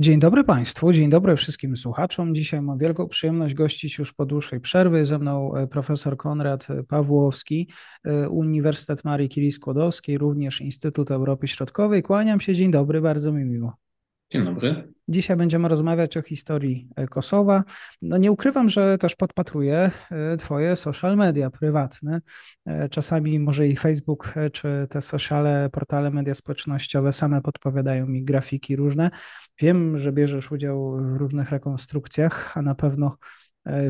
Dzień dobry Państwu, dzień dobry wszystkim słuchaczom. Dzisiaj mam wielką przyjemność gościć już po dłuższej przerwy. Ze mną e, profesor Konrad Pawłowski, e, Uniwersytet Marii Curie-Skłodowskiej, również Instytut Europy Środkowej. Kłaniam się, dzień dobry, bardzo mi miło. Dzień dobry. Dzisiaj będziemy rozmawiać o historii e, Kosowa. No nie ukrywam, że też podpatruję e, Twoje social media prywatne. E, czasami może i Facebook, czy te sociale, portale media społecznościowe same podpowiadają mi grafiki różne. Wiem, że bierzesz udział w różnych rekonstrukcjach, a na pewno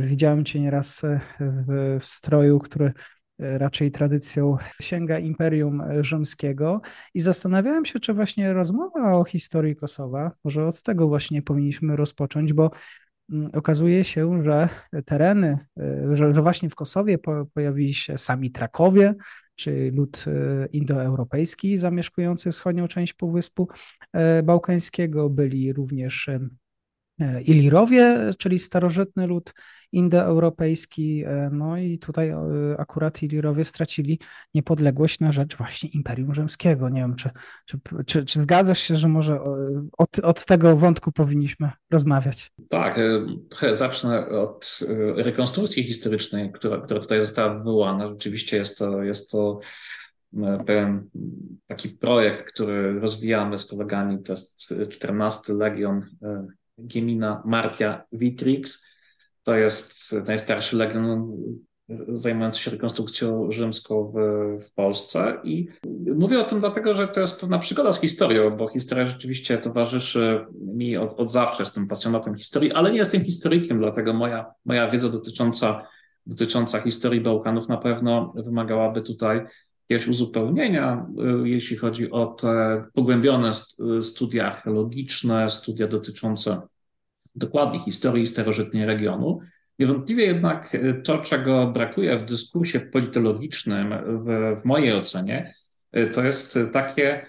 widziałem Cię nieraz w, w stroju, który E, raczej tradycją sięga Imperium Rzymskiego. I zastanawiałem się, czy właśnie rozmowa o historii Kosowa, może od tego właśnie powinniśmy rozpocząć, bo mm, okazuje się, że tereny, e, że, że właśnie w Kosowie pojawili się sami Trakowie, czy lud e, indoeuropejski zamieszkujący wschodnią część Półwyspu Bałkańskiego, byli również Ilirowie, czyli starożytny lud indoeuropejski. E, no i tutaj e, akurat Ilirowie stracili niepodległość na rzecz właśnie Imperium Rzymskiego. Nie wiem, czy, czy, czy, czy zgadzasz się, że może od, od tego wątku powinniśmy rozmawiać? Tak, e, zacznę od rekonstrukcji historycznej, która, która tutaj została wywołana. Rzeczywiście jest to, jest to pewien taki projekt, który rozwijamy z kolegami. To jest 14 Legion Gemina Martia Vitrix to jest najstarszy legion zajmujący się rekonstrukcją rzymską w, w Polsce. I mówię o tym dlatego, że to jest pewna przygoda z historią, bo historia rzeczywiście towarzyszy mi od, od zawsze. Jestem pasjonatem historii, ale nie jestem historykiem, dlatego moja, moja wiedza dotycząca, dotycząca historii Bałkanów na pewno wymagałaby tutaj jakiegoś uzupełnienia, y, jeśli chodzi o te pogłębione studia archeologiczne, studia dotyczące dokładnie historii starożytnej regionu. Niewątpliwie jednak e, to, czego brakuje w dyskursie politologicznym, w, w mojej ocenie, e, to jest takie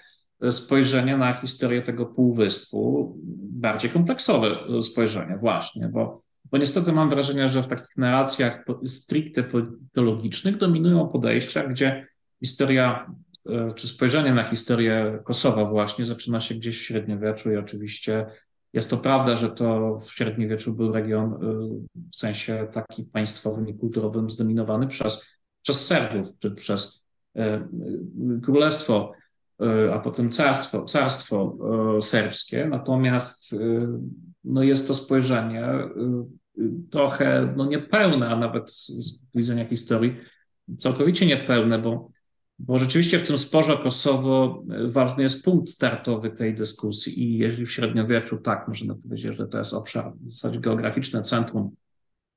spojrzenie na historię tego półwyspu, bardziej kompleksowe spojrzenie właśnie, bo, bo niestety mam wrażenie, że w takich narracjach stricte politologicznych dominują podejścia, gdzie historia e, czy spojrzenie na historię Kosowa właśnie zaczyna się gdzieś w średniowieczu i oczywiście jest to prawda, że to w średniowieczu był region y, w sensie taki państwowym i kulturowym zdominowany przez, przez Serbów, czy przez y, y, królestwo, a potem carstwo, carstwo serbskie. Natomiast no jest to spojrzenie trochę no niepełne, a nawet z widzenia historii całkowicie niepełne, bo bo rzeczywiście w tym sporze Kosowo e, ważny jest punkt startowy tej dyskusji i jeżeli w średniowieczu tak, możemy powiedzieć, że to jest obszar, w zasadzie geograficzne centrum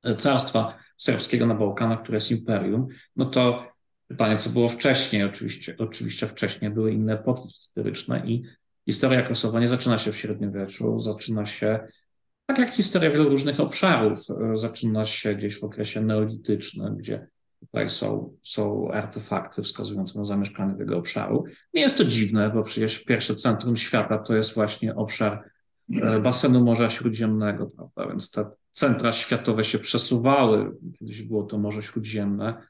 e, carstwa serbskiego na Bałkanach, które jest imperium, no to pytanie, co było wcześniej, oczywiście, oczywiście wcześniej były inne epoki historyczne i historia Kosowa nie zaczyna się w średniowieczu, zaczyna się tak jak historia wielu różnych obszarów, e, zaczyna się gdzieś w okresie neolitycznym, gdzie Tutaj są, są artefakty wskazujące na zamieszkanie tego obszaru. Nie jest to dziwne, bo przecież pierwsze centrum świata to jest właśnie obszar e, basenu Morza Śródziemnego, prawda? Więc te centra światowe się przesuwały. Kiedyś było to Morze Śródziemne.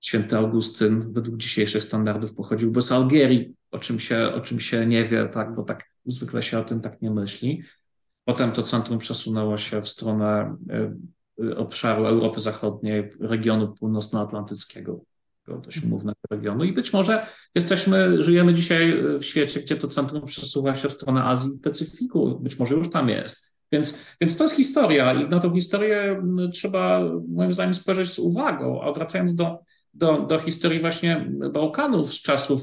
Święty Augustyn według dzisiejszych standardów pochodziłby z Algierii, o czym się, o czym się nie wie, tak, bo tak zwykle się o tym tak nie myśli. Potem to centrum przesunęło się w stronę e, obszaru Europy Zachodniej, regionu północnoatlantyckiego, dość mhm. umownego regionu. I być może jesteśmy, żyjemy dzisiaj w świecie, gdzie to centrum przesuwa się w stronę Azji i Pacyfiku. Być może już tam jest. Więc, więc to jest historia i na tą historię trzeba moim zdaniem spojrzeć z uwagą. A wracając do, do, do historii właśnie Bałkanów z czasów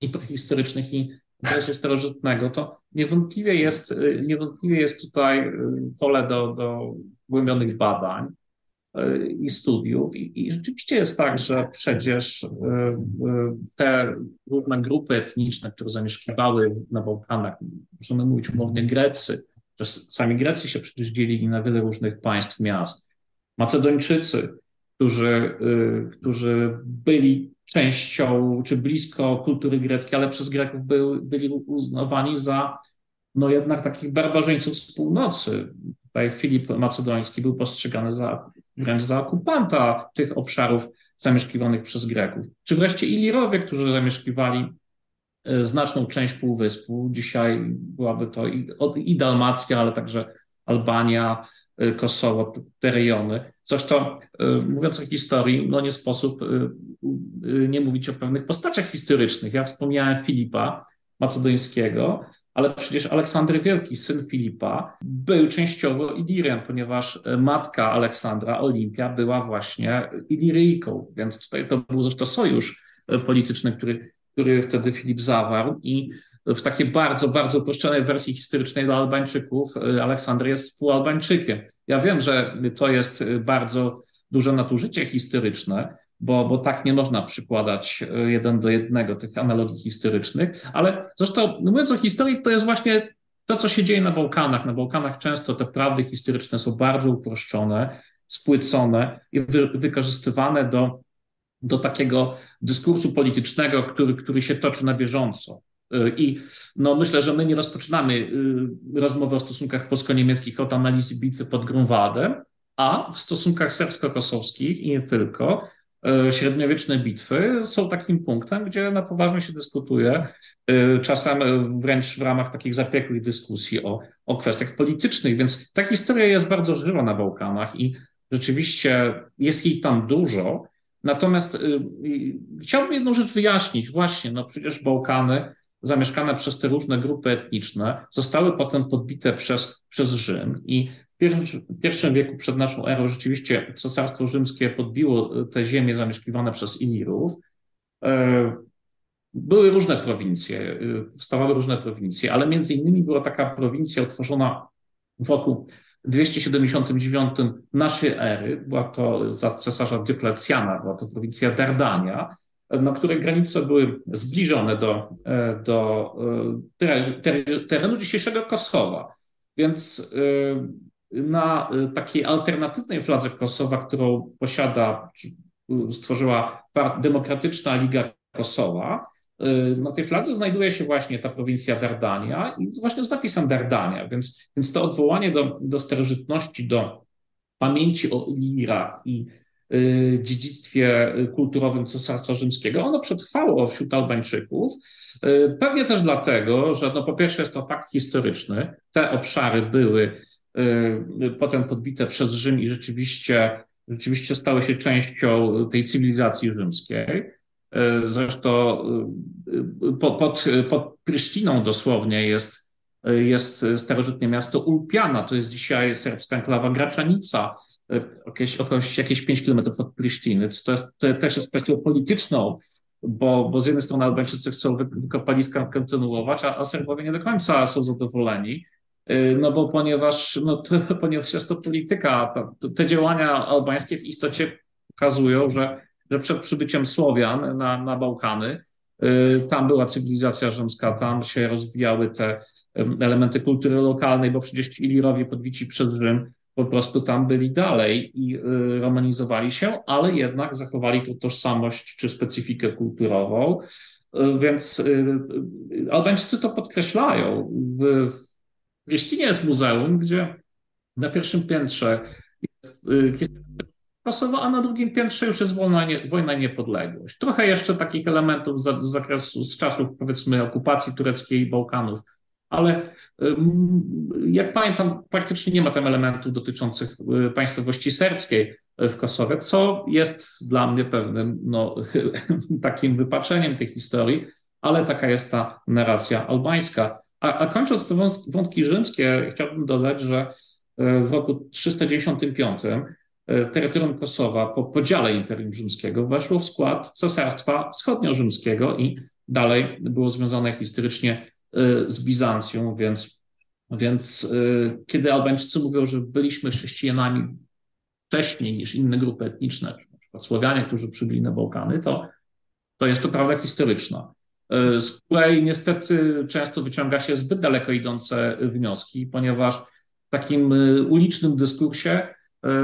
i prehistorycznych i okresu starożytnego, to niewątpliwie jest, niewątpliwie jest tutaj pole do, do głębionych badań. i studiów. I, I, rzeczywiście jest tak, że przecież te różne grupy etniczne, które zamieszkiwały na Bałkanach, możemy mówić umownie Grecy, też sami Grecy się przecież dzielili na wiele różnych państw, miast. Macedończycy, którzy, którzy byli częścią czy blisko kultury greckiej, ale przez Greków byli uznawani za no jednak takich barbarzyńców z północy. Tutaj Filip Macedoński był postrzegany za, wręcz za okupanta tych obszarów zamieszkiwanych przez Greków. Czy wreszcie Ilirowie, którzy zamieszkiwali e, znaczną część półwyspu. Dzisiaj byłaby to i, i Dalmacja, ale także Albania, e, Kosowo, te rejony. Zresztą, e, mówiąc o historii, no nie sposób nie mówić o pewnych postaciach historycznych. Ja wspomniałem Filipa Macedońskiego, ale przecież Aleksander Wielki, syn Filipa, był częściowo Ilirem, ponieważ e, matka Aleksandra, Olimpia, była właśnie Iliryjką, więc tutaj to był zresztą sojusz e, polityczny, który, który wtedy Filip zawarł i w takiej bardzo, bardzo uproszczonej wersji historycznej dla Albańczyków e, Aleksander jest współalbańczykiem. Ja wiem, że to jest bardzo duże nadużycie historyczne, bo, bo tak nie można przykładać e, jeden do jednego tych analogii historycznych, ale zresztą mówiąc o historii, to jest właśnie to, co się dzieje na Bałkanach. Na Bałkanach często te prawdy historyczne są bardzo uproszczone, spłycone i wy, wykorzystywane do, do takiego dyskursu politycznego, który, który się toczy na bieżąco. E, I no, myślę, że my nie rozpoczynamy e, rozmowy o stosunkach polsko-niemieckich od analizy bitwy pod Grunwaldem, a w stosunkach serbsko-kosowskich i nie tylko, E, średniowieczne bitwy są takim punktem, gdzie na poważnie się dyskutuje, czasem wręcz w ramach takich zapiekłych dyskusji o, o kwestiach politycznych. Więc ta historia jest bardzo żywa na Bałkanach i rzeczywiście jest jej tam dużo. Natomiast e, chciałbym jedną rzecz wyjaśnić. Właśnie, no przecież Bałkany zamieszkane przez te różne grupy etniczne zostały potem podbite przez, przez Rzym i w pierwszym wieku przed naszą erą rzeczywiście Cesarstwo Rzymskie podbiło te ziemie zamieszkiwane przez Ilirów. E, były różne prowincje, e, wstawały różne prowincje, ale między innymi była taka prowincja utworzona w roku 279 naszej ery, była to za cesarza Dyoklecjana, była to prowincja Dardania, na której granice były zbliżone do, e, do terenu dzisiejszego Kosowa. Więc na y, takiej alternatywnej fladze Kosowa, którą posiada, stworzyła Demokratyczna Liga Kosowa, na tej fladze znajduje się właśnie ta prowincja Dardania i właśnie z napisem Dardania, więc, więc to odwołanie do, do starożytności, do pamięci o Ilirach i y, dziedzictwie kulturowym Cesarstwa Rzymskiego, ono przetrwało wśród Albańczyków, y, pewnie też dlatego, że no, po pierwsze jest to fakt historyczny, te obszary były Y, potem podbite przez Rzym i rzeczywiście, rzeczywiście stały się częścią tej cywilizacji rzymskiej. Y, zresztą y, pod, pod Prysztiną dosłownie jest, jest starożytne miasto Ulpiana, to jest dzisiaj serbska enklawa Graczanica, jakieś, jakieś, jakieś 5 kilometrów od Prysztiny. To, jest, to też jest kwestią polityczną, bo, bo z jednej strony Albańczycy chcą wykopaliska kontynuować, a, a Serbowie nie do końca są zadowoleni. No bo ponieważ, no to, ponieważ jest to polityka, to, te działania albańskie w istocie pokazują, że, że przed przybyciem Słowian na, na Bałkany, y, tam była cywilizacja rzymska, tam się rozwijały te elementy kultury lokalnej, bo przecież ci Ilirowie podbici przez Rzym po prostu tam byli dalej i y, romanizowali się, ale jednak zachowali tą tożsamość czy specyfikę kulturową. Więc Albańczycy to podkreślają w, Liesztinie jest muzeum, gdzie na pierwszym piętrze jest, y, jest Kosowo, a na drugim piętrze już jest wojna, nie, wojna niepodległość. Trochę jeszcze takich elementów z, z zakresu, z czasów powiedzmy okupacji tureckiej i Bałkanów, ale jak pamiętam, praktycznie nie ma tam elementów dotyczących y, państwowości serbskiej w Kosowie, co jest dla mnie pewnym no, takim wypaczeniem tej historii, ale taka jest ta narracja albańska. A, a kończąc te wątki rzymskie, chciałbym dodać, że e, w roku 395 e, terytorium Kosowa po podziale Imperium Rzymskiego weszło w skład Cesarstwa Wschodnio-Rzymskiego i dalej było związane historycznie e, z Bizancją, więc, więc kiedy Albańczycy mówią, że byliśmy chrześcijanami wcześniej niż inne grupy etniczne, na przykład Słowianie, którzy przybyli na Bałkany, to, to jest to prawda historyczna, e, z której niestety często wyciąga się zbyt daleko idące wnioski, ponieważ w takim e, ulicznym dyskursie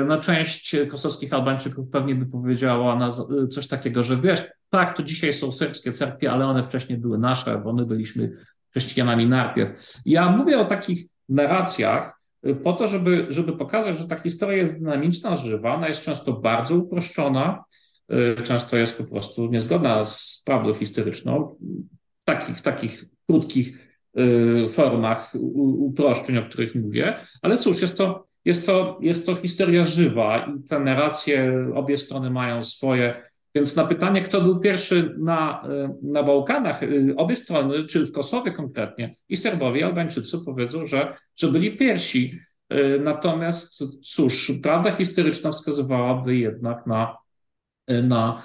no, część kosowskich Albańczyków pewnie by powiedziała na coś takiego, że wiesz, tak, to dzisiaj są serbskie cerkwie, ale one wcześniej były nasze, bo my byliśmy chrześcijanami najpierw. Ja mówię o takich narracjach y, po to, żeby, żeby pokazać, że ta historia jest dynamiczna, żywa, ona jest często bardzo uproszczona, często jest po prostu niezgodna z prawdą historyczną. W takich, w takich krótkich formach uproszczeń, o których mówię, ale cóż, jest to, jest to, jest to historia żywa i te narracje, obie strony mają swoje więc na pytanie, kto był pierwszy na, na Bałkanach, y, obie strony, czy w Kosowie konkretnie, i Serbowie, i Albańczycy powiedzą, że, że byli pierwsi. Y, natomiast cóż, prawda historyczna wskazywałaby jednak na, y, na,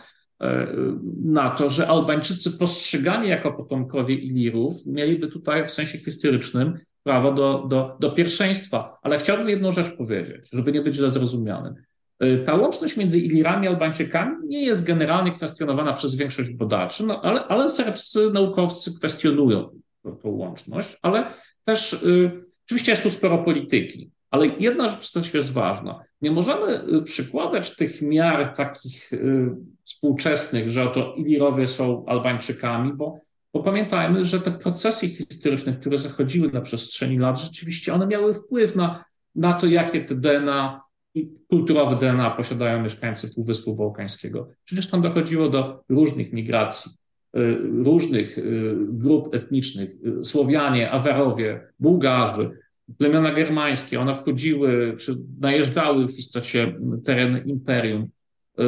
na to, że Albańczycy postrzegani jako potomkowie Ilirów mieliby tutaj w sensie historycznym prawo do, do, do pierwszeństwa. Ale chciałbym jedną rzecz powiedzieć, żeby nie być źle zrozumianym. Y, ta łączność między Ilirami a Albańczykami nie jest generalnie kwestionowana przez większość badaczy, no, ale, ale serbscy naukowcy kwestionują tę łączność, ale też y, oczywiście jest tu sporo polityki. Ale jedna rzecz też jest ważna. Nie możemy y, przykładać tych miar takich y, współczesnych, że oto Ilirowie są Albańczykami, bo, bo pamiętajmy, że te procesy historyczne, które zachodziły na przestrzeni lat, rzeczywiście one miały wpływ na, na to, jakie te DNA i kulturowe DNA posiadają mieszkańcy Półwyspu Bałkańskiego. Przecież tam dochodziło do różnych migracji, y, różnych y, grup etnicznych, y, Słowianie, Awarowie, Bułgarzy, plemiona germańskie, one wchodziły czy najeżdżały w istocie tereny Imperium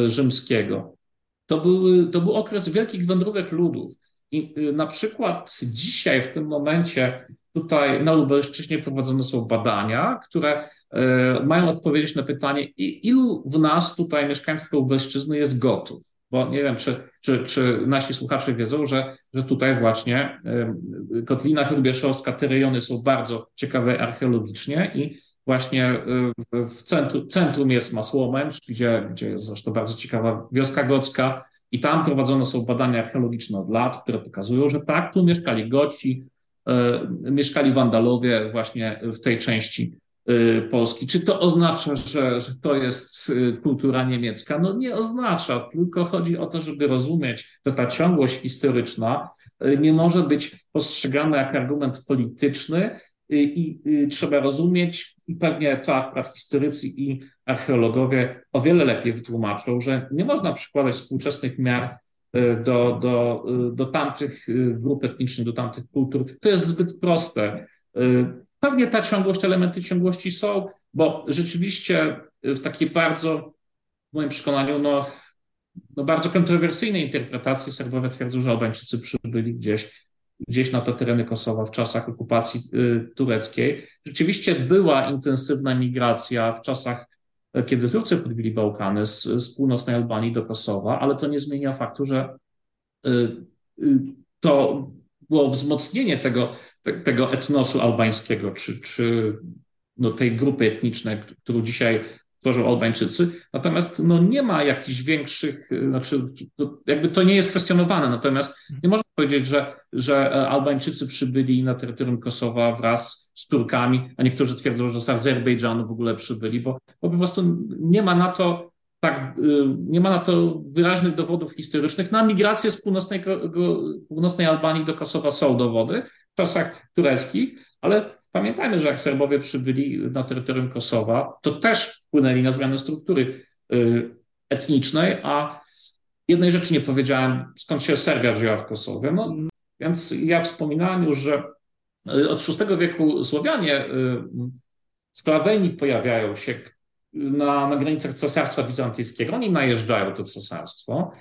Rzymskiego. To był, to był okres wielkich wędrówek ludów. I na przykład dzisiaj, w tym momencie, Tutaj na Lubelszczyźnie prowadzone są badania, które e, mają odpowiedzieć na pytanie, ilu w nas tutaj mieszkańców Lubelszczyzny jest gotów. Bo nie wiem, czy, czy, czy nasi słuchacze wiedzą, że, że tutaj właśnie e, Kotlina Hrubieszowska, te rejony są bardzo ciekawe archeologicznie i właśnie w centrum, centrum jest Masłomęcz, gdzie, gdzie jest zresztą bardzo ciekawa wioska gocka i tam prowadzone są badania archeologiczne od lat, które pokazują, że tak, tu mieszkali Goci, E, mieszkali Wandalowie właśnie w tej części e, Polski. Czy to oznacza, że, że to jest e, kultura niemiecka? No nie oznacza, tylko chodzi o to, żeby rozumieć, że ta ciągłość historyczna nie może być postrzegana jak argument polityczny i, i trzeba rozumieć, i pewnie to akurat historycy i archeologowie o wiele lepiej wytłumaczą, że nie można przykładać współczesnych miar Y, do, do, y, do tamtych y, grup etnicznych, do tamtych kultur. To jest zbyt proste. Pewnie ta ciągłość, elementy ciągłości są, bo rzeczywiście w takiej bardzo, w moim przekonaniu, no, no bardzo kontrowersyjnej interpretacji Serbowie twierdzą, że Albańczycy przybyli gdzieś, gdzieś na te tereny Kosowa w czasach okupacji tureckiej. Rzeczywiście była intensywna migracja w czasach kiedy Turcy podbili Bałkany z, z północnej Albanii do Kosowa, ale to nie zmienia faktu, że y, y, to było wzmocnienie tego, tego etnosu albańskiego, czy, czy no, tej grupy etnicznej, którą dzisiaj tworzą Albańczycy. Natomiast no, nie ma jakichś większych, y, znaczy jakby to nie jest kwestionowane, natomiast nie można powiedzieć, że, że e, Albańczycy przybyli na terytorium Kosowa wraz z Turkami, a niektórzy twierdzą, że z Azerbejdżanu w ogóle przybyli, bo, bo po prostu nie ma na to tak, y, nie ma na to wyraźnych dowodów historycznych. Na migrację z północnej, północnej Albanii do Kosowa są dowody w czasach tureckich, ale Pamiętajmy, że jak Serbowie przybyli na terytorium Kosowa, to też wpłynęli na zmianę struktury y, etnicznej, a jednej rzeczy nie powiedziałem, skąd się Serbia wzięła w Kosowie. No, więc ja wspominałem już, że y, od VI wieku Słowianie sklaweni y, pojawiają się na, na granicach cesarstwa bizantyjskiego. Oni najeżdżają to cesarstwo.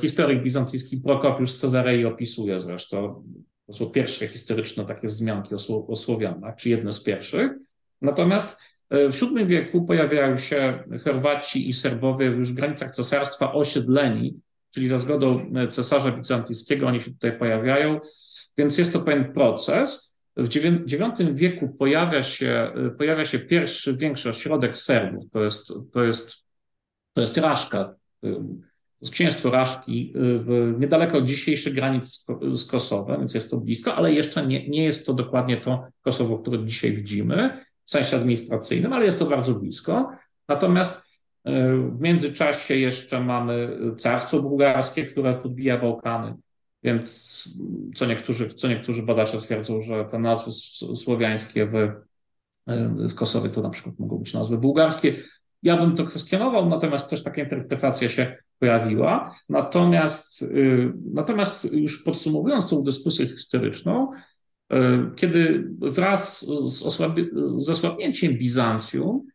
Historyk bizantyjski Prokopiusz Cezarei opisuje zresztą to są pierwsze historyczne takie wzmianki o, o Słowianach, czy jedne z pierwszych. Natomiast e, w VII wieku pojawiają się Chorwaci i Serbowie już w granicach cesarstwa osiedleni, czyli za zgodą e, cesarza bizantyjskiego oni się tutaj pojawiają, więc jest to pewien proces. w IX wieku pojawia się, pojawia się pierwszy większy ośrodek Serbów, to jest, to jest, to jest Raszka, księstwo Raszki, w, niedaleko dzisiejszych granic z, Kosowem, więc jest to blisko, ale jeszcze nie, nie jest to dokładnie to Kosowo, które dzisiaj widzimy w sensie administracyjnym, ale jest to bardzo blisko. Natomiast w międzyczasie jeszcze mamy carstwo bułgarskie, które podbija Bałkany. Więc co niektórzy, co niektórzy badacze twierdzą, że te nazwy słowiańskie w, w Kosowie to na przykład mogą być nazwy bułgarskie. Ja bym to kwestionował, natomiast też taka interpretacja się pojawiła. Natomiast, y, natomiast już podsumowując tą dyskusję historyczną, y, kiedy wraz z, osłabi, z osłabnięciem Bizancjum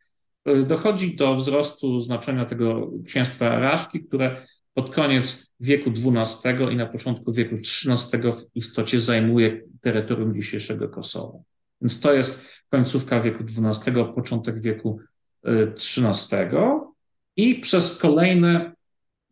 y, dochodzi do wzrostu znaczenia tego księstwa Raszki, które pod koniec wieku XII i na początku wieku XIII w istocie zajmuje terytorium dzisiejszego Kosowa. Więc to jest końcówka wieku XII, początek wieku XIII i przez kolejne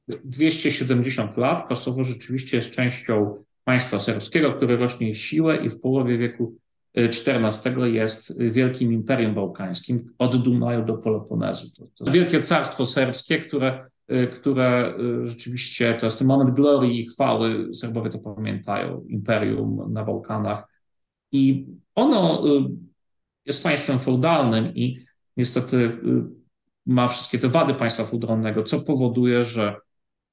270 lat Kosowo rzeczywiście jest częścią państwa serbskiego, które rośnie w siłę i w połowie wieku XIV jest wielkim imperium bałkańskim od Dunaju do Peloponezu. To, to wielkie carstwo serbskie, które Y, które y, rzeczywiście to jest ten moment glorii i chwały, Serbowie to pamiętają, imperium na Bałkanach. I ono jest państwem feudalnym i niestety ma wszystkie te wady państwa feudalnego, co powoduje, że,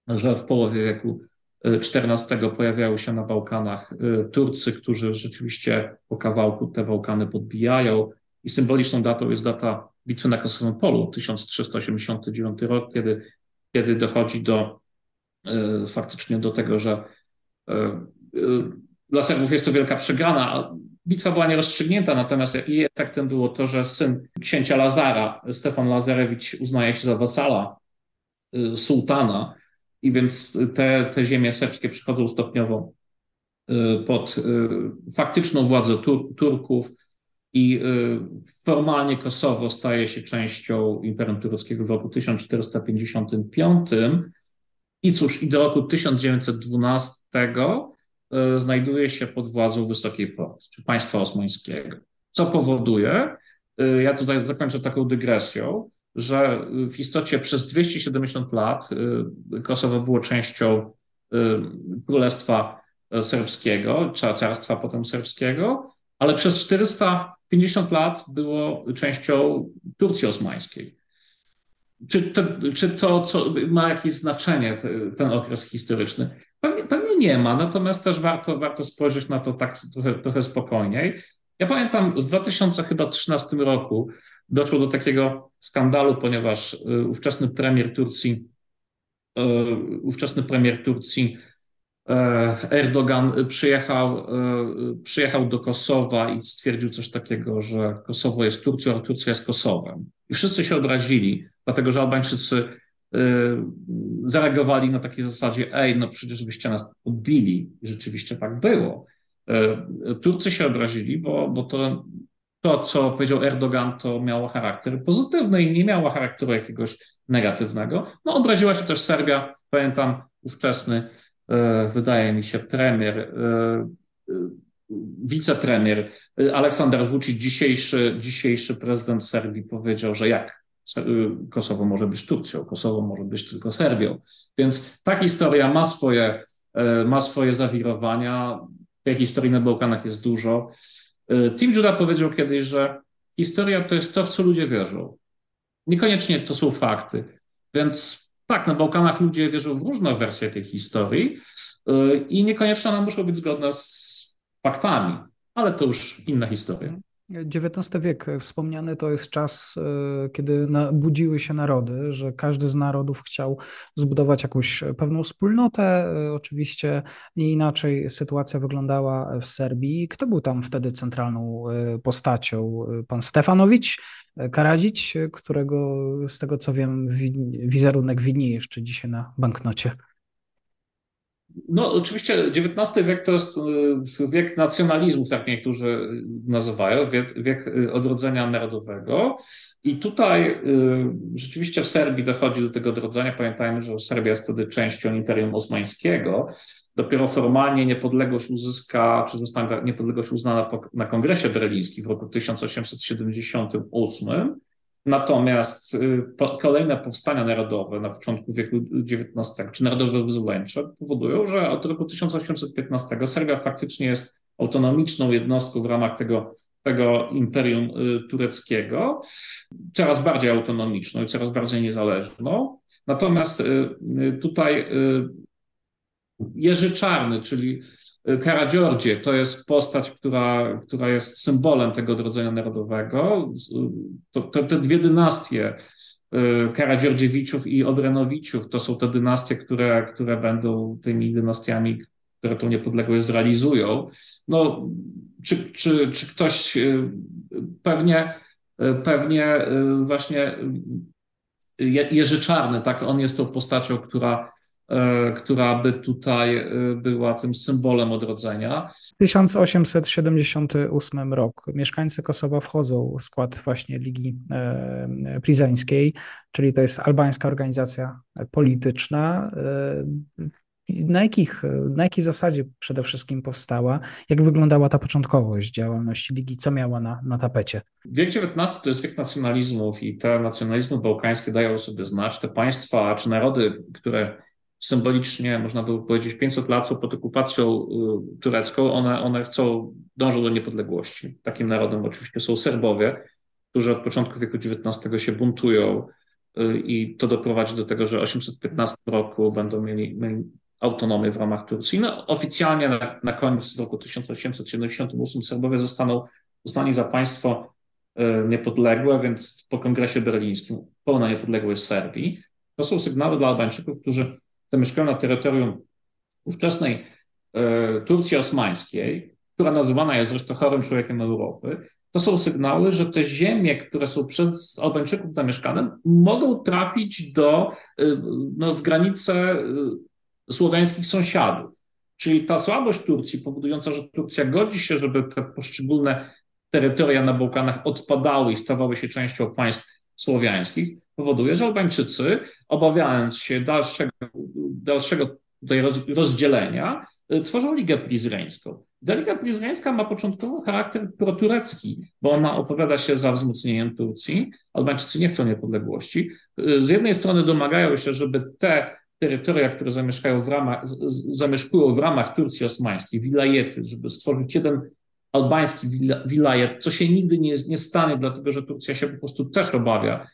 że w połowie wieku XIV pojawiają się na Bałkanach Turcy, którzy rzeczywiście po kawałku te Bałkany podbijają. I symboliczną datą jest data bitwy na Kosowym Polu, 1389 rok, kiedy kiedy dochodzi do e, faktycznie do tego, że e, e, dla Serbów jest to wielka przegrana. Bitwa była nierozstrzygnięta, natomiast jej efektem było to, że syn księcia Lazara, Stefan Lazarewicz, uznaje się za wasala sułtana i więc te, te ziemie serbskie przychodzą stopniowo pod faktyczną władzę Tur Turków i y, formalnie Kosowo staje się częścią Imperium Tureckiego w roku 1455. I cóż, i do roku 1912 y, znajduje się pod władzą Wysokiej Porty, czy państwa osmańskiego. Co powoduje, y, ja tutaj zakończę taką dygresją, że w istocie przez 270 lat Kosowo było częścią Królestwa Serbskiego, czy Carstwa potem Serbskiego, ale przez 450 lat było częścią Turcji osmańskiej. Czy to, czy to co, ma jakieś znaczenie, ten okres historyczny? Pewnie, pewnie, nie ma, natomiast też warto, warto spojrzeć na to tak trochę, trochę spokojniej. Ja pamiętam w 2013 roku doszło do takiego skandalu, ponieważ y, ówczesny premier Turcji, y, ówczesny premier Turcji E, Erdogan przyjechał, e, przyjechał do Kosowa i stwierdził coś takiego, że Kosowo jest Turcją, a Turcja jest Kosowem. I wszyscy się obrazili, dlatego że Albańczycy e, zareagowali na takiej zasadzie, ej, no przecież byście nas odbili. I rzeczywiście tak było. Turcy się obrazili, bo, bo to, to, co powiedział Erdogan, to miało charakter pozytywny i nie miało charakteru jakiegoś negatywnego. No obraziła się też Serbia, pamiętam ówczesny E, wydaje mi się, premier, e, e, wicepremier Aleksander Vucic, dzisiejszy, dzisiejszy prezydent Serbii, powiedział, że jak Kosowo może być Turcją, Kosowo może być tylko Serbią. Więc ta historia ma swoje, ma swoje zawirowania. Tej historii na Bałkanach jest dużo. Tim Judah powiedział kiedyś, że historia to jest to, w co ludzie wierzą. Niekoniecznie to są fakty. Więc tak, na Bałkanach ludzie wierzą w różne wersje tej historii y, i niekoniecznie one muszą być zgodne z faktami, ale to już inna historia. XIX wiek wspomniany to jest czas, y, kiedy budziły się narody, że każdy z narodów chciał zbudować jakąś pewną wspólnotę. Oczywiście nie inaczej sytuacja wyglądała w Serbii. Kto był tam wtedy centralną postacią? Pan Stefanowicz, Karadzić, którego z tego co wiem wizerunek widnieje jeszcze dzisiaj na banknocie. No, oczywiście XIX wiek to jest y, wiek nacjonalizmów, jak niektórzy nazywają, wiek, wiek y, odrodzenia narodowego. I tutaj y, rzeczywiście w Serbii dochodzi do tego odrodzenia. Pamiętajmy, że Serbia jest wtedy częścią Imperium Osmańskiego. dopiero formalnie niepodległość uzyska, czy zostanie niepodległość uznana na Kongresie Berlińskim w roku 1878. Natomiast y, kolejne powstania narodowe na początku wieku XIX, czy narodowe wyzwoleńcze, powodują, że od roku 1815 Serbia faktycznie jest autonomiczną jednostką w ramach tego, tego imperium y, tureckiego, coraz bardziej autonomiczną i coraz bardziej niezależną. Natomiast y, tutaj Jerzy Czarny, czyli Karadziordzie to jest postać, która, która jest symbolem tego odrodzenia narodowego. To, to, te dwie dynastie, y, Karadziordziewiczów i Obrenowiciów, to są te dynastie, które, które będą tymi dynastiami, które tą niepodległość zrealizują. No, czy, czy, czy ktoś y, pewnie, y, pewnie właśnie Jerzy Czarny, tak, on jest tą postacią, która która by tutaj e, była tym symbolem odrodzenia. 1878 rok. Mieszkańcy Kosowa wchodzą w skład właśnie Ligi e, Prizańskiej, czyli to jest albańska organizacja polityczna. Na, jakich, na jakiej zasadzie przede wszystkim powstała? Jak wyglądała ta początkowość działalności Ligi? Co miała na, na tapecie? Wiek XIX to jest wiek nacjonalizmów i te nacjonalizmy bałkańskie dają sobie znać. Te państwa czy narody, które symbolicznie, można by powiedzieć, 500 lat pod okupacją y, turecką, one, one chcą, dążą do niepodległości. Takim narodem oczywiście są Serbowie, którzy od początku wieku XIX się buntują y, i to doprowadzi do tego, że w 815 roku będą mieli, mieli autonomię w ramach Turcji. No, oficjalnie na, na koniec roku 1878 Serbowie zostaną uznani za państwo y, niepodległe, więc po kongresie berlińskim pełna niepodległość Serbii. To są sygnały dla Albańczyków, którzy zamieszkają na terytorium ówczesnej e, Turcji osmańskiej, która nazywana jest zresztą chorym człowiekiem Europy, to są sygnały, że te ziemie, które są przez Albańczyków zamieszkane, mogą trafić do, e, no, w granice e, słowiańskich sąsiadów. Czyli ta słabość Turcji powodująca, że Turcja godzi się, żeby te poszczególne terytoria na Bałkanach odpadały i stawały się częścią państw słowiańskich, powoduje, że Albańczycy, obawiając się dalszego, dalszego tutaj rozdzielenia, y, tworzą Ligę Prizreńską. Ta Liga Prizreńska ma początkowo charakter proturecki, bo ona opowiada się za wzmocnieniem Turcji. Albańczycy nie chcą niepodległości. Y, z jednej strony domagają się, żeby te terytoria, które zamieszkają w ramach, zamieszkują w ramach Turcji osmańskiej, wilajety, żeby stworzyć jeden albański wilajet, co się nigdy nie, nie stanie, dlatego że Turcja się po prostu też obawia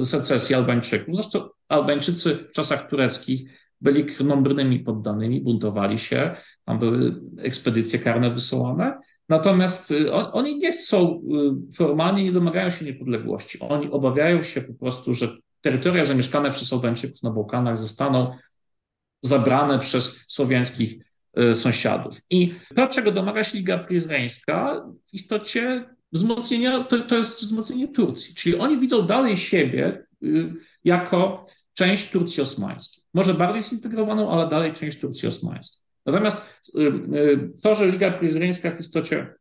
y, secesji Albańczyków. Zresztą Albańczycy w czasach tureckich byli krnąbrnymi poddanymi, buntowali się, tam były ekspedycje karne wysyłane. Natomiast y, on, oni nie chcą, y, formalnie nie domagają się niepodległości. Oni obawiają się po prostu, że terytoria zamieszkane przez Albańczyków na Bałkanach zostaną zabrane przez słowiańskich sąsiadów. I to, czego domaga się Liga Pryzreńska, w istocie wzmocnienia, to, to jest wzmocnienie Turcji. Czyli oni widzą dalej siebie y, jako część Turcji osmańskiej. Może bardziej zintegrowaną, ale dalej część Turcji osmańskiej. Natomiast y, to, że Liga Pryzreńska w istocie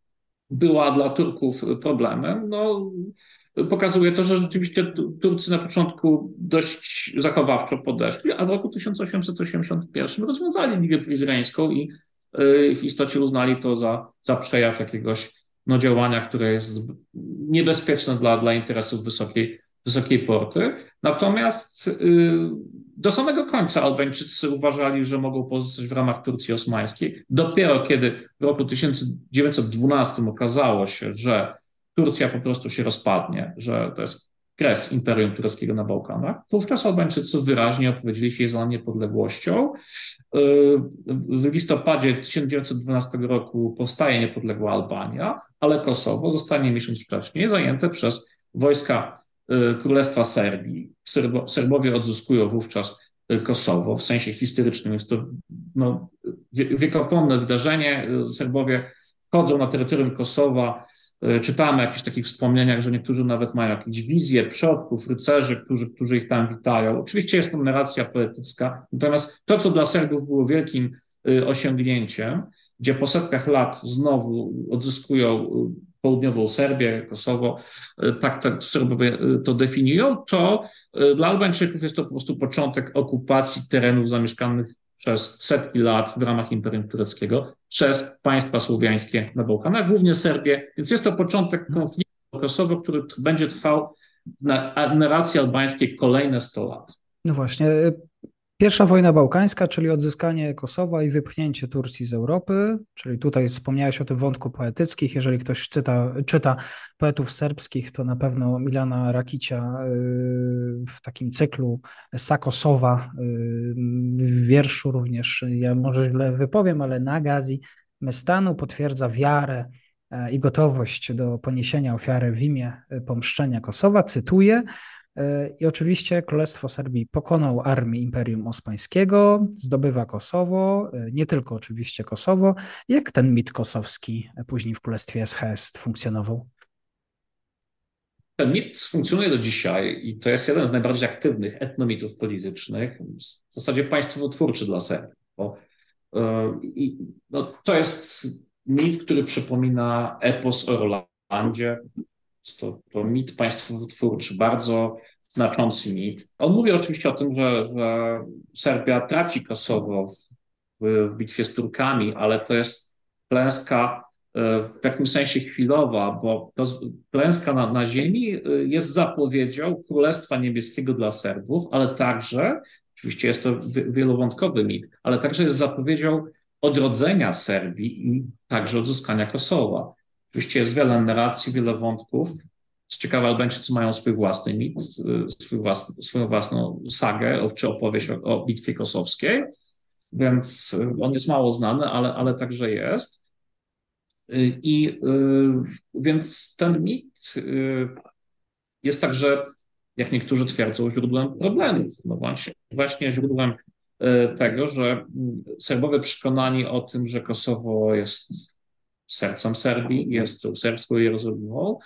była dla Turków problemem, no, pokazuje to, że rzeczywiście Turcy na początku dość zachowawczo podeszli, a w roku 1881 rozwiązali Ligę Pryzreńską i y, w istocie uznali to za, za przejaw jakiegoś no, działania, które jest niebezpieczne dla, dla interesów wysokiej, wysokiej porty. Natomiast y, do samego końca Albańczycy uważali, że mogą pozostać w ramach Turcji osmańskiej. Dopiero kiedy w roku 1912 okazało się, że Turcja po prostu się rozpadnie, że to jest kres Imperium Tureckiego na Bałkanach, wówczas Albańczycy wyraźnie opowiedzieli się za niepodległością. W listopadzie 1912 roku powstaje niepodległa Albania, ale Kosowo zostanie miesiąc wcześniej zajęte przez wojska y, Królestwa Serbii. Serbo, Serbowie odzyskują wówczas y, Kosowo. W sensie historycznym jest to no, wiekopomne wydarzenie. Serbowie wchodzą na terytorium Kosowa E, czytamy o jakichś takich wspomnieniach, że niektórzy nawet mają jakieś wizje przodków, rycerzy, którzy, którzy ich tam witają. Oczywiście jest to narracja poetycka, natomiast to, co dla Serbów było wielkim e, osiągnięciem, gdzie po setkach lat znowu odzyskują e, południową Serbię, Kosowo, tak, tak Serbowie to definiują, to dla Albańczyków jest to po prostu początek okupacji terenów zamieszkanych przez setki lat w ramach Imperium Tureckiego przez państwa słowiańskie na Bałkanach, głównie Serbię. Więc jest to początek konfliktu Kosowo, który będzie trwał na narracji albańskiej kolejne 100 lat. No właśnie. Pierwsza wojna bałkańska, czyli odzyskanie Kosowa i wypchnięcie Turcji z Europy, czyli tutaj wspomniałeś o tym wątku poetyckich. Jeżeli ktoś czyta, czyta poetów serbskich, to na pewno Milana Rakicia y, w takim cyklu Sakosowa y, w wierszu również, ja może źle wypowiem, ale Nagazi Mestanu potwierdza wiarę e, i gotowość do poniesienia ofiary w imię pomszczenia Kosowa. Cytuję, i oczywiście Królestwo Serbii pokonał armię Imperium Osmańskiego, zdobywa Kosowo, nie tylko oczywiście Kosowo. Jak ten mit kosowski później w Królestwie SHS funkcjonował? Ten mit funkcjonuje do dzisiaj i to jest jeden z najbardziej aktywnych etnomitów politycznych, w zasadzie państwotwórczy dla Serbii. Bo, yy, no, to jest mit, który przypomina epos o Rolandzie, to, to mit państwotwórczy, bardzo znaczący mit. On mówi oczywiście o tym, że, że Serbia traci Kosowo w, w bitwie z Turkami, ale to jest klęska e, w jakimś sensie chwilowa, bo to klęska na, na ziemi e, jest zapowiedzią Królestwa Niebieskiego dla Serbów, ale także, oczywiście jest to wielowątkowy mit, ale także jest zapowiedzią odrodzenia Serbii i także odzyskania Kosowa. Oczywiście jest wiele narracji, wiele wątków. Co ciekawe, Albańczycy mają swój własny mit, swój własny, swoją własną sagę czy opowieść o, o bitwie kosowskiej, więc on jest mało znany, ale, ale także jest. I więc ten mit jest także, jak niektórzy twierdzą, źródłem problemów. No właśnie, właśnie źródłem tego, że Serbowie przekonani o tym, że Kosowo jest sercem Serbii, jest serbską Jerozolimą,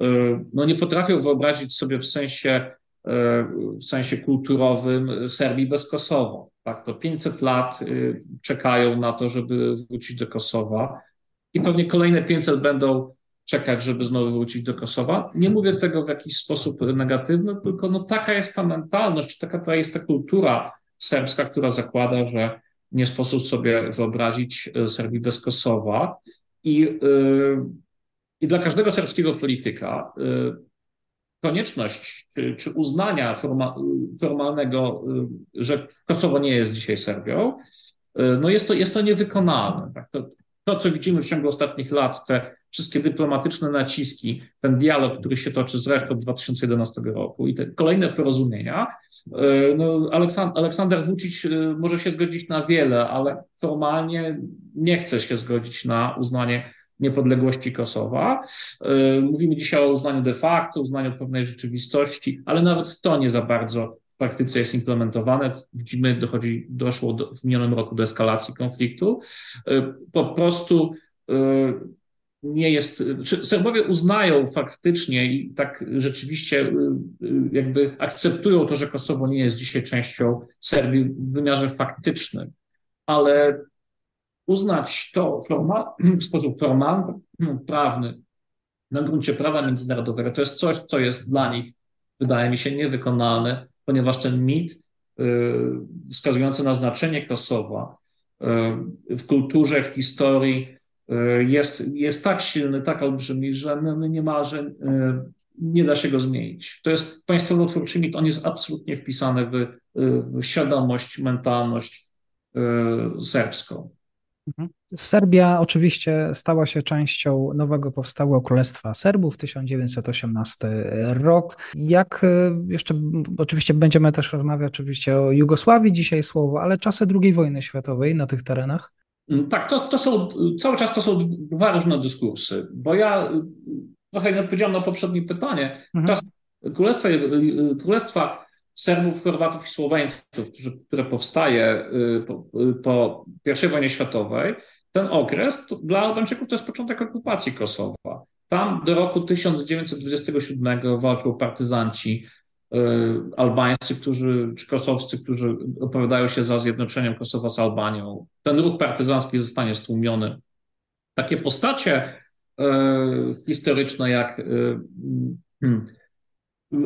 e, no nie potrafią wyobrazić sobie w sensie, e, w sensie kulturowym Serbii bez Kosowa. Tak, to 500 lat e, czekają na to, żeby wrócić do Kosowa i pewnie kolejne 500 będą czekać, żeby znowu wrócić do Kosowa. Nie mówię tego w jakiś sposób negatywny, tylko no taka jest ta mentalność, taka ta jest ta kultura serbska, która zakłada, że nie sposób sobie wyobrazić Serbii bez Kosowa. I, y, i dla każdego serbskiego polityka y, konieczność czy, czy uznania forma, formalnego, y, że Kosowo nie jest dzisiaj Serbią, no jest to, jest to niewykonalne. Tak? To, to, co widzimy w ciągu ostatnich lat, te wszystkie dyplomatyczne naciski, ten dialog, który się toczy z RECH od 2011 roku i te kolejne porozumienia, no Aleksand Aleksander Vucic może się zgodzić na wiele, ale formalnie nie chce się zgodzić na uznanie niepodległości Kosowa. Mówimy dzisiaj o uznaniu de facto, uznaniu pewnej rzeczywistości, ale nawet to nie za bardzo w praktyce jest implementowane. Widzimy, dochodzi, doszło do, w minionym roku do eskalacji konfliktu. Po prostu nie jest, Serbowie uznają faktycznie i tak rzeczywiście y, y, jakby akceptują to, że Kosowo nie jest dzisiaj częścią Serbii w wymiarze faktycznym, ale uznać to w sposób formalny, prawny, na gruncie prawa międzynarodowego, to jest coś, co jest dla nich, wydaje mi się, niewykonalne, ponieważ ten mit y, wskazujący na znaczenie Kosowa w kulturze, w historii, E, jest, jest tak silny, tak olbrzymi, że no, no niemalże nie da się go zmienić. To jest państwowo-twórczy mit, on jest absolutnie wpisany w, w świadomość, mentalność serbską. Mhm. Serbia oczywiście stała się częścią nowego powstałego Królestwa Serbów, 1918 rok. Jak jeszcze, oczywiście będziemy też rozmawiać oczywiście o Jugosławii dzisiaj słowo, ale czasy II wojny światowej na tych terenach? Mm, tak, to, to są, cały czas to są dwa różne dyskursy, bo ja y, trochę nie odpowiedziałem na poprzednie pytanie. Mhm. Czas Królestwa, y, y, Królestwa Serbów, Chorwatów i Słoweńców, które powstaje po, po I wojnie światowej, ten okres to, dla Albańczyków to jest początek okupacji Kosowa. Tam do roku 1927 walczą partyzanci E, albańscy, którzy, czy kosowscy, którzy opowiadają się za zjednoczeniem Kosowa z Albanią. Ten ruch partyzancki zostanie stłumiony. Takie postacie e, historyczne jak e, hmm,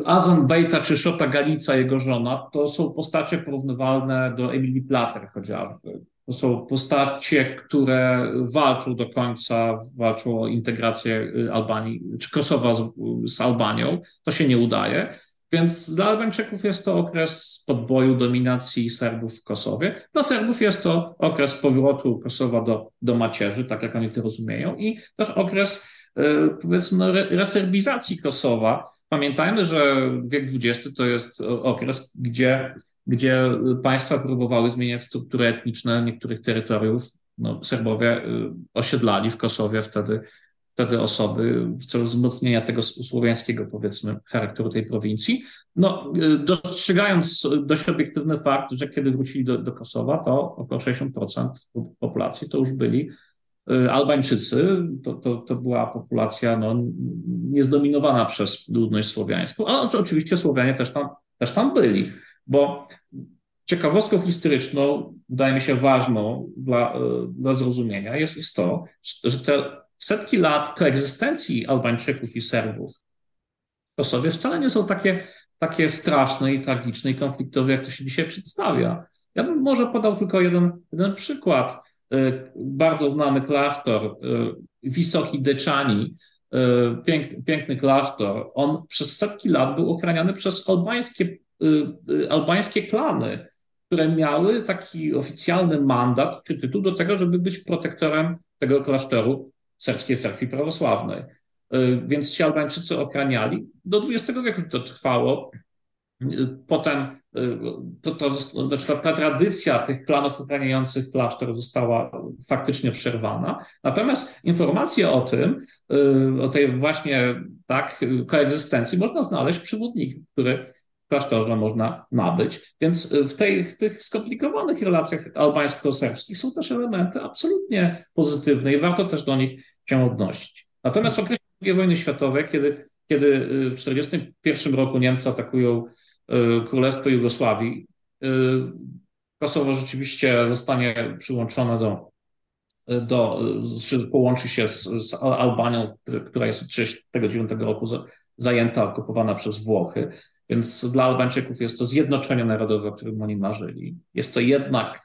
Azon Bejta czy Szota Galica, jego żona, to są postacie porównywalne do Emilii Plater chociażby. To są postacie, które walczą do końca, walczą o integrację y, Albanii, czy Kosowa z, z Albanią. To się nie udaje. Więc dla Albańczyków jest to okres podboju dominacji Serbów w Kosowie. Dla Serbów jest to okres powrotu Kosowa do, do macierzy, tak jak oni to rozumieją, i to okres, y, powiedzmy, no, reserbizacji Kosowa. Pamiętajmy, że wiek XX to jest okres, gdzie gdzie państwa próbowały zmieniać struktury etniczne niektórych terytoriów. No, Serbowie y, osiedlali w Kosowie wtedy, wtedy osoby w celu wzmocnienia tego słowiańskiego, powiedzmy, charakteru tej prowincji. No, y, dostrzegając dość obiektywny fakt, że kiedy wrócili do, do Kosowa, to około 60% populacji to już byli Albańczycy, to, to, to była populacja no, niezdominowana przez ludność słowiańską, ale oczywiście Słowianie też tam, też tam byli. Bo ciekawostką historyczną, wydaje mi się ważną dla, e, dla zrozumienia, jest, jest to, że te setki lat koegzystencji Albańczyków i Serbów w Kosowie wcale nie są takie, takie straszne i tragiczne i konfliktowe, jak to się dzisiaj przedstawia. Ja bym może podał tylko jeden, jeden przykład. E, bardzo znany klasztor, e, Wysoki Deczani, piękny, piękny klasztor. On przez setki lat był ochraniany przez albańskie albańskie klany, które miały taki oficjalny mandat czy tytuł do tego, żeby być protektorem tego klasztoru serbskiej cerkwi prawosławnej. Więc ci Albańczycy okraniali. Do XX wieku to trwało. Potem to, to, znaczy ta, ta tradycja tych klanów okraniających klasztor została faktycznie przerwana. Natomiast informacje o tym, o tej właśnie tak koegzystencji można znaleźć w przewodniku, który klasztorze można nabyć. Więc y, w, tej, w tych skomplikowanych relacjach albańsko-serbskich są też elementy absolutnie pozytywne i warto też do nich się odnosić. Natomiast w okresie II wojny światowej, kiedy, kiedy y, w 1941 roku Niemcy atakują y, Królestwo Jugosławii, Kosowo rzeczywiście zostanie przyłączone do, do czy połączy się z, z Albanią, która jest od 1939 roku zajęta, okupowana przez Włochy. Więc dla Albańczyków jest to zjednoczenie narodowe, o którym oni marzyli. Jest to jednak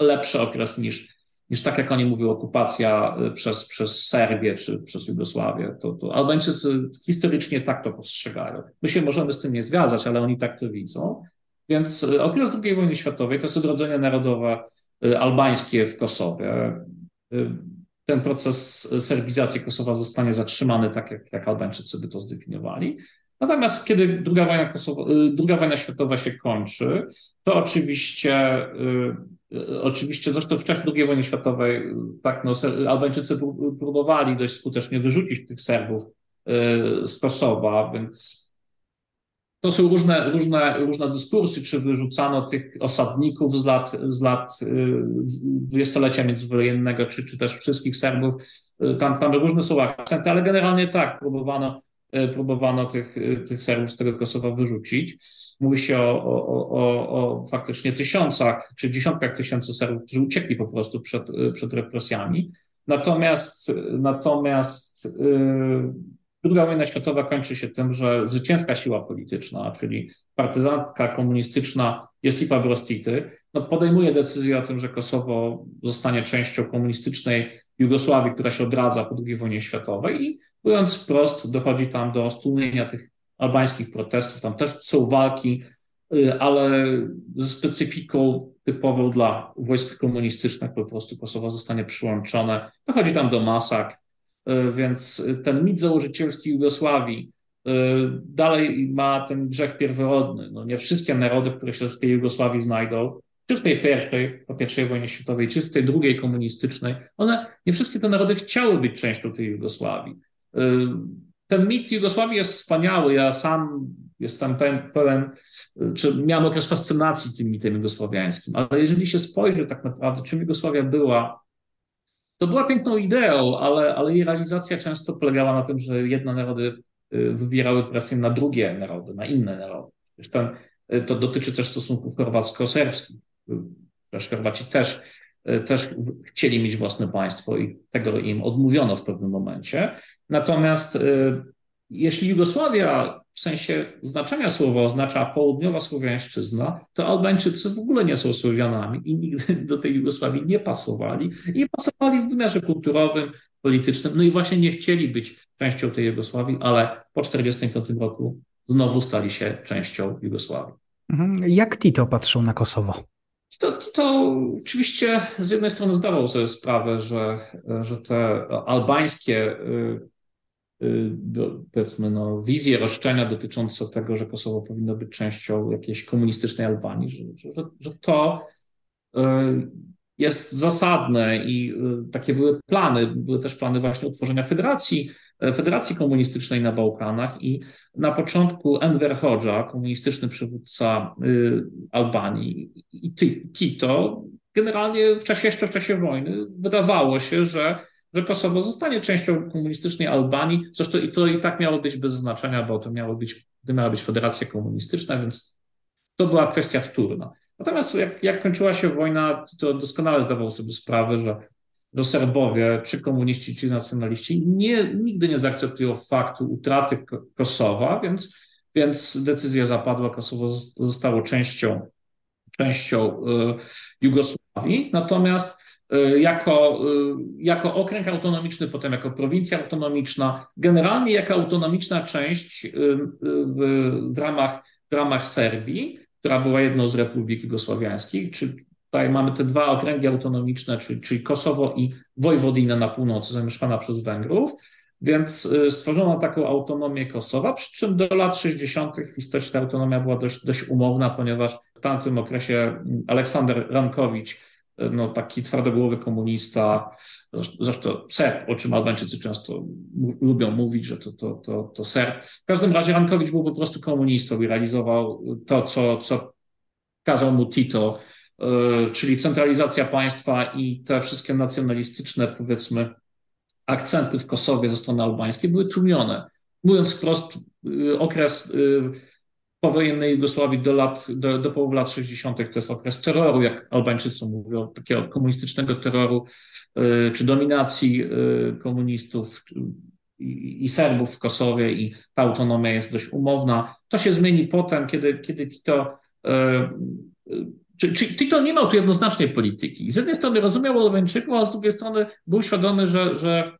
lepszy okres niż, niż tak jak oni mówią, okupacja y, przez, przez Serbię czy przez Jugosławię. To, to Albańczycy historycznie tak to postrzegają. My się możemy z tym nie zgadzać, ale oni tak to widzą. Więc y, okres II wojny światowej to jest odrodzenie narodowe y, albańskie w Kosowie. Ten proces serbizacji Kosowa zostanie zatrzymany tak, jak, jak Albańczycy by to zdefiniowali. Natomiast kiedy druga wojna, Kosowo, y, druga wojna światowa się kończy, to oczywiście, y, oczywiście zresztą w czasie II wojny światowej tak, no, Albańczycy próbowali dość skutecznie wyrzucić tych Serbów y, z Kosowa, więc to są różne, różne, różne dyskursy, czy wyrzucano tych osadników z lat, z lat dwudziestolecia międzywojennego, czy, czy też wszystkich Serbów. Tam, tam różne są akcenty, ale generalnie tak, próbowano próbowano tych, e, tych Serbów z tego Kosowa wyrzucić. Mówi się o, o, o, o faktycznie tysiącach czy dziesiątkach tysięcy Serbów, którzy uciekli po prostu przed, e, przed represjami. Natomiast, natomiast Druga wojna światowa kończy się tym, że zwycięska siła polityczna, czyli partyzantka komunistyczna Josipa Brostity, no podejmuje decyzję o tym, że Kosowo zostanie częścią komunistycznej Jugosławii, która się odradza po II wojnie światowej i mówiąc wprost, dochodzi tam do stłumienia tych albańskich protestów. Tam też są walki, y, ale ze specyfiką typową dla wojsk komunistycznych, po prostu Kosowo zostanie przyłączone. Dochodzi tam do masak, y, więc ten mit założycielski Jugosławii y, dalej ma ten grzech pierworodny. No nie wszystkie narody, które się w tej Jugosławii znajdą, czy w tej pierwszej, po pierwszej wojnie światowej, czy w tej drugiej komunistycznej, one, nie wszystkie te narody chciały być częścią tej Jugosławii. Y, ten mit Jugosławii jest wspaniały. Ja sam jestem pełen, czy miałem okres fascynacji tym mitem jugosławiańskim, ale jeżeli się spojrzy tak naprawdę, czym Jugosławia była, to była piękną ideą, ale, ale jej realizacja często polegała na tym, że jedne narody y, wywierały presję na drugie narody, na inne narody. Y, to dotyczy też stosunków chorwacko-serbskich. Chorwaci też E, też chcieli mieć własne państwo i tego im odmówiono w pewnym momencie. Natomiast e, jeśli Jugosławia w sensie znaczenia słowa oznacza południowa Słowiańszczyzna, to Albańczycy w ogóle nie są Słowianami i nigdy do tej Jugosławii nie pasowali. I pasowali w wymiarze kulturowym, politycznym, no i właśnie nie chcieli być częścią tej Jugosławii, ale po 1945 roku znowu stali się częścią Jugosławii. Mhm. Jak Tito patrzył na Kosowo? To, to oczywiście z jednej strony zdawał sobie sprawę, że, że te albańskie y, y, powiedzmy no, wizje, roszczenia dotyczące tego, że Kosowo powinno być częścią jakiejś komunistycznej Albanii, że, że, że to y, jest zasadne i takie były plany. Były też plany właśnie utworzenia federacji, federacji komunistycznej na Bałkanach i na początku Enver Hoxha, komunistyczny przywódca Albanii i Tito, generalnie w czasie, jeszcze w czasie wojny wydawało się, że, że Kosowo zostanie częścią komunistycznej Albanii, zresztą i to i tak miało być bez znaczenia, bo to miało być, to miała być federacja komunistyczna, więc to była kwestia wtórna. Natomiast jak, jak kończyła się wojna, to doskonale zdawał sobie sprawę, że, że Serbowie, czy komuniści, czy nacjonaliści, nie, nigdy nie zaakceptują faktu utraty Kosowa, więc, więc decyzja zapadła, Kosowo zostało częścią, częścią y, Jugosławii. Natomiast y, jako, y, jako okręg autonomiczny, potem jako prowincja autonomiczna, generalnie jako autonomiczna część w, w, ramach, w ramach Serbii, która była jedną z republik jugosławiańskich, czy tutaj mamy te dwa okręgi autonomiczne, czyli, czyli Kosowo i Wojwodinę na północy, zamieszkana przez Węgrów, więc y, stworzono taką autonomię Kosowa, przy czym do lat 60. w istocie ta autonomia była dość, dość umowna, ponieważ w tamtym okresie mm, Aleksander Rankowicz, y, no, taki twardogłowy komunista, zresztą Serb, o czym Albańczycy często lubią mówić, że to, to, to, to Serb. W każdym razie Rankowicz był po prostu komunistą i realizował to, co, co kazał mu Tito, y, czyli centralizacja państwa i te wszystkie nacjonalistyczne, powiedzmy, akcenty w Kosowie ze strony albańskiej były tłumione. Mówiąc wprost, y, okres powojennej Jugosławii do, lat, do, do połowy lat 60. to jest okres terroru, jak Albańczycy mówią, takiego komunistycznego terroru czy dominacji komunistów i Serbów w Kosowie i ta autonomia jest dość umowna. To się zmieni potem, kiedy, kiedy Tito y, czy, czy Tito nie miał tu jednoznacznej polityki. Z jednej strony rozumiał Albańczyków, a z drugiej strony był świadomy, że, że,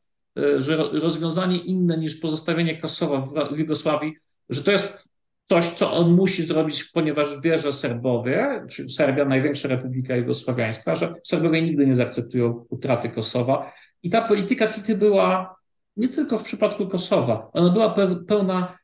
że rozwiązanie inne niż pozostawienie Kosowa w, Jugosławii, że to jest coś, co on musi zrobić, ponieważ wie, że Serbowie, czy Serbia, największa republika jugosławiańska, że Serbowie nigdy nie zaakceptują utraty Kosowa. I ta polityka Tity była nie tylko w przypadku Kosowa, ona była pełna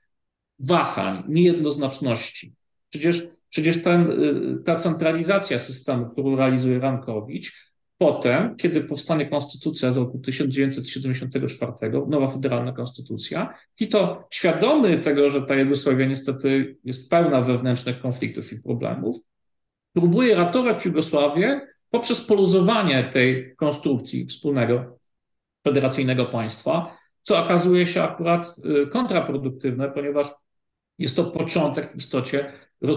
wahań, niejednoznaczności. Przecież, przecież ten, y, ta centralizacja systemu, którą realizuje Rankowicz, Potem, kiedy powstanie konstytucja z roku 1974, nowa federalna konstytucja, Tito, świadomy tego, że ta Jugosławia niestety jest pełna wewnętrznych konfliktów i problemów, próbuje ratować Jugosławię poprzez poluzowanie tej konstrukcji wspólnego federacyjnego państwa, co okazuje się akurat y, kontraproduktywne, ponieważ jest to początek w istocie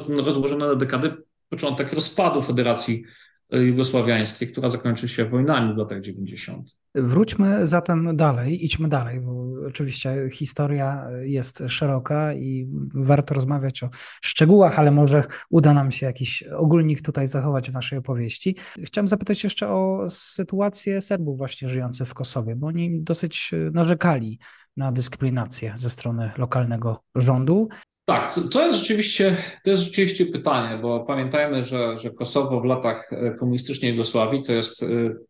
rozłożony na dekady, początek rozpadu Federacji jugosławiańskiej, która zakończy się wojnami w latach 90. Wróćmy zatem dalej, idźmy dalej, bo oczywiście historia jest szeroka i warto rozmawiać o szczegółach, ale może uda nam się jakiś ogólnik tutaj zachować w naszej opowieści. Chciałem zapytać jeszcze o sytuację Serbów właśnie żyjących w Kosowie, bo oni dosyć narzekali na dyskryminację ze strony lokalnego rządu. Tak, to jest rzeczywiście, to jest rzeczywiście pytanie, bo pamiętajmy, że, że Kosowo w latach e, komunistycznej Jugosławii to jest, e,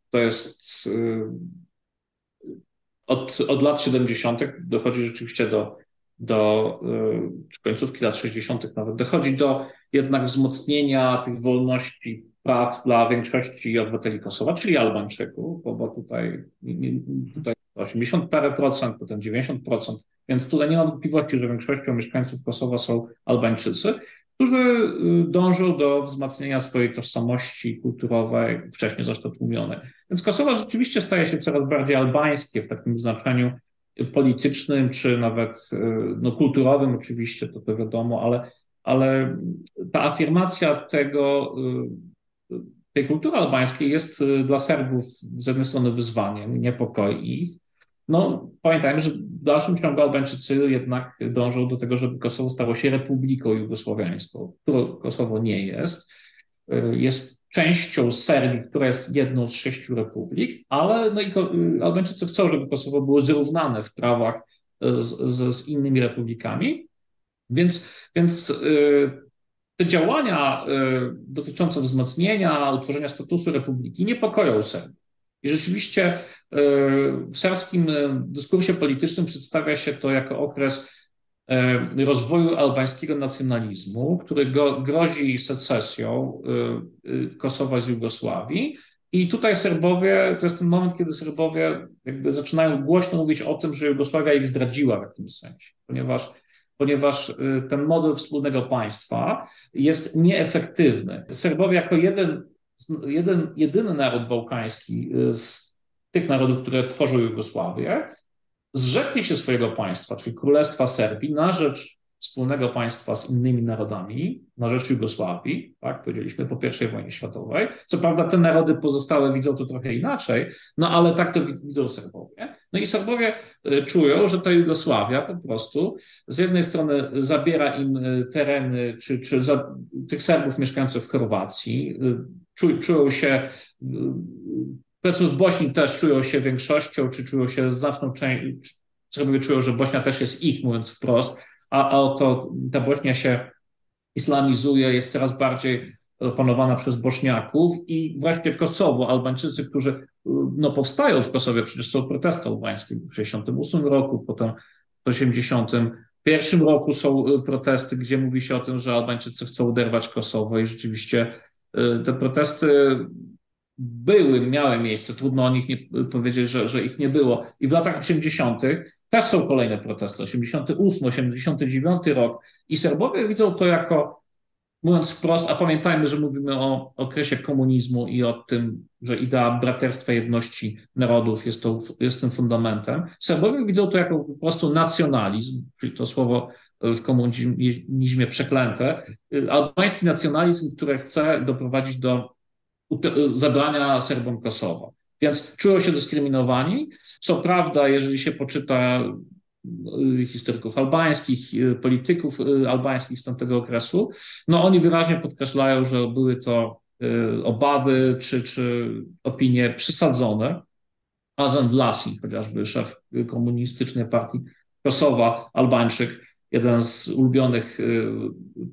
to jest e, od, od lat 70. dochodzi rzeczywiście do, do końcówki lat 60. nawet, dochodzi do jednak wzmocnienia tych wolności praw dla większości obywateli Kosowa, czyli Albańczyków, bo, bo tutaj, tutaj 80 parę procent, potem 90 procent więc tutaj nie ma wątpliwości, że większością mieszkańców Kosowa są Albańczycy, którzy y, dążą do wzmacniania swojej tożsamości kulturowej, wcześniej zresztą tłumionej. Więc Kosowo rzeczywiście staje się coraz bardziej albańskie w takim znaczeniu politycznym, czy nawet y, no, kulturowym oczywiście, to to wiadomo, ale, ale ta afirmacja tego, y, tej kultury albańskiej jest dla Serbów z jednej strony wyzwaniem, niepokoi ich, no pamiętajmy, że w dalszym ciągu Albańczycy jednak dążą do tego, żeby Kosowo stało się republiką jugosłowiańską, którą Kosowo nie jest. Jest częścią Serbii, która jest jedną z sześciu republik, ale no i Albańczycy chcą, żeby Kosowo było zrównane w prawach z, z, z innymi republikami. Więc, więc y, te działania y, dotyczące wzmocnienia, utworzenia statusu republiki niepokoją Serbii. I rzeczywiście y, w serbskim dyskursie politycznym przedstawia się to jako okres rozwoju albańskiego nacjonalizmu, który grozi secesją Kosowa z Jugosławii. I tutaj Serbowie, to jest ten moment, kiedy Serbowie jakby zaczynają głośno mówić o tym, że Jugosławia ich zdradziła w jakimś sensie, ponieważ ponieważ y, ten model wspólnego państwa jest nieefektywny. Serbowie jako jeden, jeden, jedyny naród bałkański y, z tych narodów, które tworzą Jugosławię, zrzekli się swojego państwa, czyli Królestwa Serbii, na rzecz wspólnego państwa z innymi narodami na rzecz Jugosławii, tak, powiedzieliśmy po I wojnie światowej. Co prawda te narody pozostałe widzą to trochę inaczej, no ale tak to widzą Serbowie. No i Serbowie y, czują, że ta Jugosławia po prostu z jednej strony zabiera im y, tereny, czy, czy za, tych Serbów mieszkających w Chorwacji, y, czują się powiedzmy w Bośni też czują się większością, czy czują się znaczną część, Serbowie czują, że Bośnia też jest ich, mówiąc wprost, a, a oto ta Bośnia się islamizuje, jest coraz bardziej opanowana przez Bośniaków i właśnie Kosowo, Albańczycy, którzy no, powstają w Kosowie, przecież są protesty albańskie w 1968 roku, potem w 1981 roku są y, protesty, gdzie mówi się o tym, że Albańczycy chcą uderwać Kosowo i rzeczywiście y, te protesty były, miały miejsce, trudno o nich nie powiedzieć, że, że ich nie było. I w latach 80. też są kolejne protesty, 88, 89 rok. I Serbowie widzą to jako, mówiąc wprost, a pamiętajmy, że mówimy o okresie komunizmu i o tym, że idea braterstwa jedności narodów jest, to, jest tym fundamentem. Serbowie widzą to jako po prostu nacjonalizm, czyli to słowo w komunizmie przeklęte, albański nacjonalizm, który chce doprowadzić do zabrania Serbom Kosowa. Więc czują się dyskryminowani. Co prawda, jeżeli się poczyta historyków albańskich, y, polityków y, albańskich z tamtego okresu, no oni wyraźnie podkreślają, że były to obawy czy, czy opinie przesadzone. Azan Vlasi, chociażby szef komunistycznej partii Kosowa, Albańczyk, jeden z ulubionych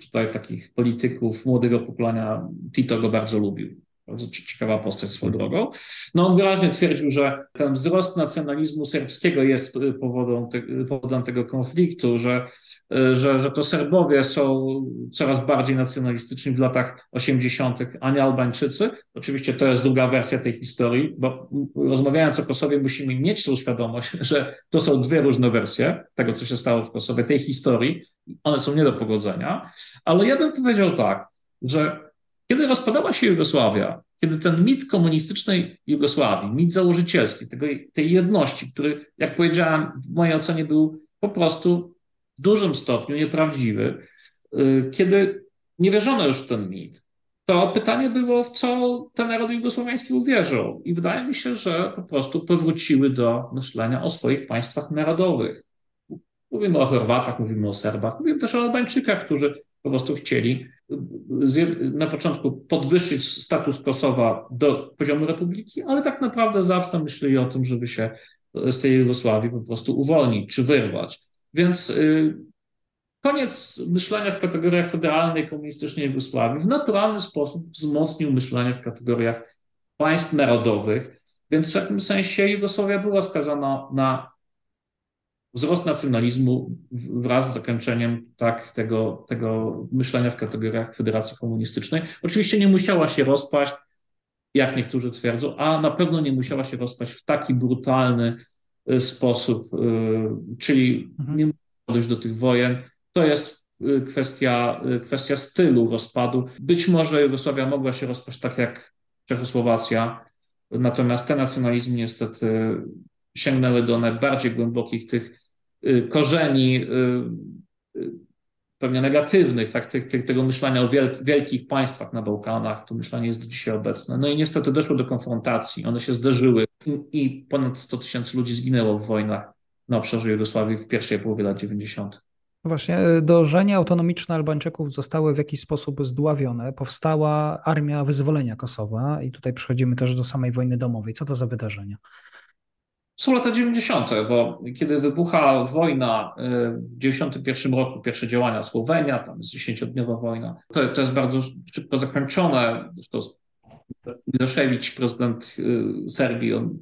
tutaj takich polityków młodego pokolenia, Tito go bardzo lubił. Bardzo ciekawa postać swoją drogą. No on wyraźnie twierdził, że ten wzrost nacjonalizmu serbskiego jest powodem, te, powodem tego konfliktu, że, że, że to Serbowie są coraz bardziej nacjonalistyczni w latach 80., a nie Albańczycy. Oczywiście to jest druga wersja tej historii, bo rozmawiając o Kosowie musimy mieć tą świadomość, że to są dwie różne wersje tego, co się stało w Kosowie, tej historii. One są nie do pogodzenia, ale ja bym powiedział tak, że kiedy rozpadała się Jugosławia, kiedy ten mit komunistycznej Jugosławii, mit założycielski, tego, tej jedności, który, jak powiedziałem, w mojej ocenie był po prostu w dużym stopniu nieprawdziwy, y, kiedy nie wierzono już w ten mit, to pytanie było, w co te narody jugosłowiańskie uwierzą. I wydaje mi się, że po prostu powróciły do myślenia o swoich państwach narodowych. Mówimy o Chorwatach, mówimy o Serbach, mówimy też o Albańczykach, którzy po prostu chcieli na początku podwyższyć status Kosowa do poziomu republiki, ale tak naprawdę zawsze myśleli o tym, żeby się z tej Jugosławii po prostu uwolnić czy wyrwać. Więc y, koniec myślenia w kategoriach federalnej, komunistycznej Jugosławii w naturalny sposób wzmocnił myślenie w kategoriach państw narodowych, więc w takim sensie Jugosławia była skazana na wzrost nacjonalizmu wraz z zakończeniem tak, tego, tego myślenia w kategoriach Federacji Komunistycznej. Oczywiście nie musiała się rozpaść, jak niektórzy twierdzą, a na pewno nie musiała się rozpaść w taki brutalny y, sposób, y, czyli mhm. nie musiała dojść do tych wojen. To jest y, kwestia, kwestia stylu rozpadu. Być może Jugosławia mogła się rozpaść tak jak Czechosłowacja, natomiast te nacjonalizmy niestety sięgnęły do najbardziej głębokich tych y, korzeni y, y, pewnie negatywnych, tak, tego myślenia o wielkich państwach na Bałkanach. To myślenie jest do dzisiaj obecne. No i niestety doszło do konfrontacji. One się zderzyły i ponad 100 tysięcy ludzi zginęło w wojnach na obszarze Jugosławii w pierwszej połowie lat 90. Właśnie, dążenia autonomiczne Albańczyków zostały w jakiś sposób zdławione. Powstała Armia Wyzwolenia Kosowa i tutaj przechodzimy też do samej wojny domowej. Co to za wydarzenia? Są lata 90., bo kiedy wybucha wojna e, w 91 roku, pierwsze działania Słowenia, tam jest 10-dniowa wojna, to, to jest bardzo szybko zakończone. Zresztą Miloszewicz, prezydent e, Serbii, on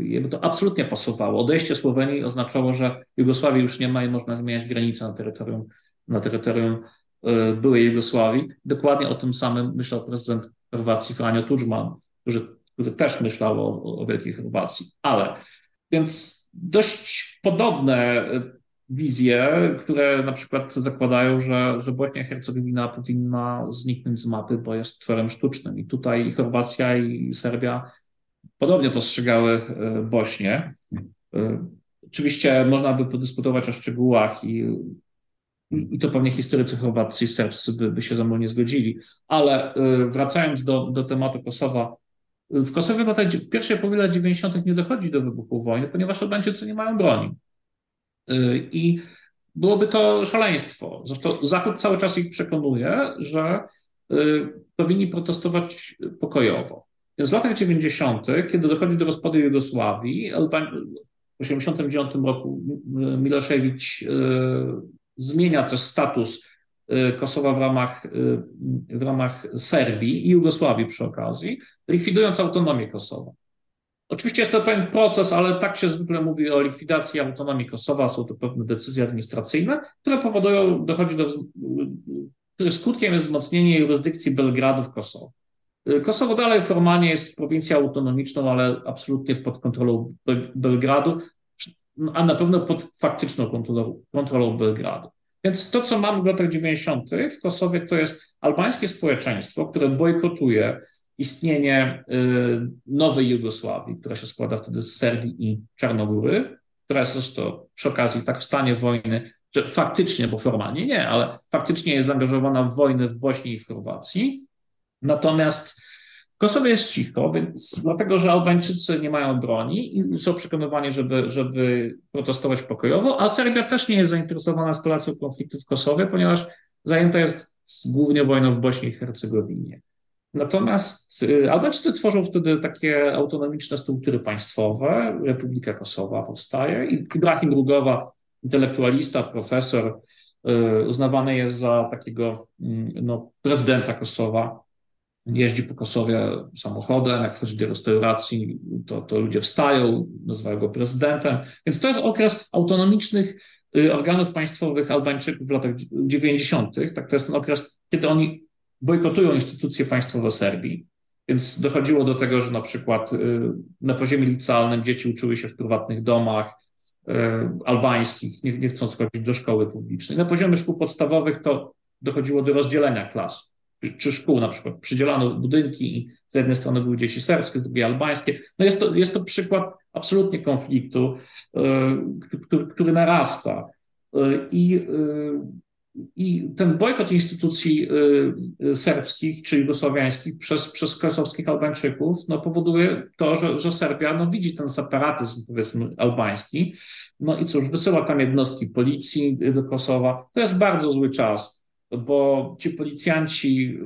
jakby to absolutnie pasowało. Odejście Słowenii oznaczało, że Jugosławii już nie ma i można zmieniać granice na terytorium, na terytorium e, byłej Jugosławii. Dokładnie o tym samym myślał prezydent Chorwacji Franjo Tudżman, który, który też myślał o, o Wielkiej Chorwacji. Ale więc dość podobne e, wizje, które na przykład zakładają, że, że Bośnia Hercegowina powinna zniknąć z mapy, bo jest tworem sztucznym. I tutaj i Chorwacja, i Serbia podobnie postrzegały e, Bośnię. E, oczywiście można by podyskutować o szczegółach i, i to pewnie historycy chorwaccy i serbscy by, by się ze mną nie zgodzili, ale wracając do, do tematu Kosowa, w Kosowie w, latach, w pierwszej połowie lat 90. nie dochodzi do wybuchu wojny, ponieważ Albańczycy nie mają broni. I byłoby to szaleństwo. Zresztą Zachód cały czas ich przekonuje, że powinni protestować pokojowo. Więc w latach 90., kiedy dochodzi do rozpadu Jugosławii, w 1989 roku Miloszewicz e, zmienia też status Kosowa w ramach, e, w ramach Serbii i Jugosławii przy okazji, likwidując autonomię Kosowa. Oczywiście jest to pewien proces, ale tak się zwykle mówi o likwidacji autonomii Kosowa. Są to pewne decyzje administracyjne, które powodują, dochodzi do, których skutkiem jest wzmocnienie jurysdykcji Belgradu w Kosowie. Kosowo dalej formalnie jest prowincją autonomiczną, ale absolutnie pod kontrolą Belgradu, a na pewno pod faktyczną kontrolą, kontrolą Belgradu. Więc to, co mamy w latach 90. w Kosowie, to jest albańskie społeczeństwo, które bojkotuje istnienie y, nowej Jugosławii, która się składa wtedy z Serbii i Czarnogóry, która jest zresztą przy okazji tak w stanie wojny, że faktycznie, bo formalnie nie, ale faktycznie jest zaangażowana w wojnę w Bośni i w Chorwacji. Natomiast Kosowie jest cicho, więc dlatego, że Albańczycy nie mają broni i są przekonywani, żeby, żeby protestować pokojowo, a Serbia też nie jest zainteresowana eskalacją konfliktu w Kosowie, ponieważ zajęta jest głównie wojną w Bośni i Hercegowinie. Natomiast y, Albańczycy tworzą wtedy takie autonomiczne struktury państwowe. Republika Kosowa powstaje i Ibrahim Rugowa, intelektualista, profesor, y, uznawany jest za takiego mm, no, prezydenta Kosowa jeździ po Kosowie samochodem, jak wchodzi do restauracji, to, to ludzie wstają, nazywają go prezydentem. Więc to jest okres autonomicznych y, organów państwowych Albańczyków w latach 90. Tak, to jest ten okres, kiedy oni bojkotują instytucje państwowe Serbii. Więc dochodziło do tego, że na przykład y, na poziomie licealnym dzieci uczyły się w prywatnych domach y, albańskich, nie, nie chcąc chodzić do szkoły publicznej. Na poziomie szkół podstawowych to dochodziło do rozdzielenia klas czy szkół na przykład przydzielano budynki i z jednej strony były dzieci serbskie, z drugiej albańskie. No jest, to, jest to przykład absolutnie konfliktu, e, który, który narasta. E, I, e, I ten bojkot instytucji serbskich czy jugosłowiańskich przez, przez kosowskich Albańczyków no, powoduje to, że, że Serbia no, widzi ten separatyzm, powiedzmy, albański. No i cóż, wysyła tam jednostki policji do Kosowa. To jest bardzo zły czas bo ci policjanci,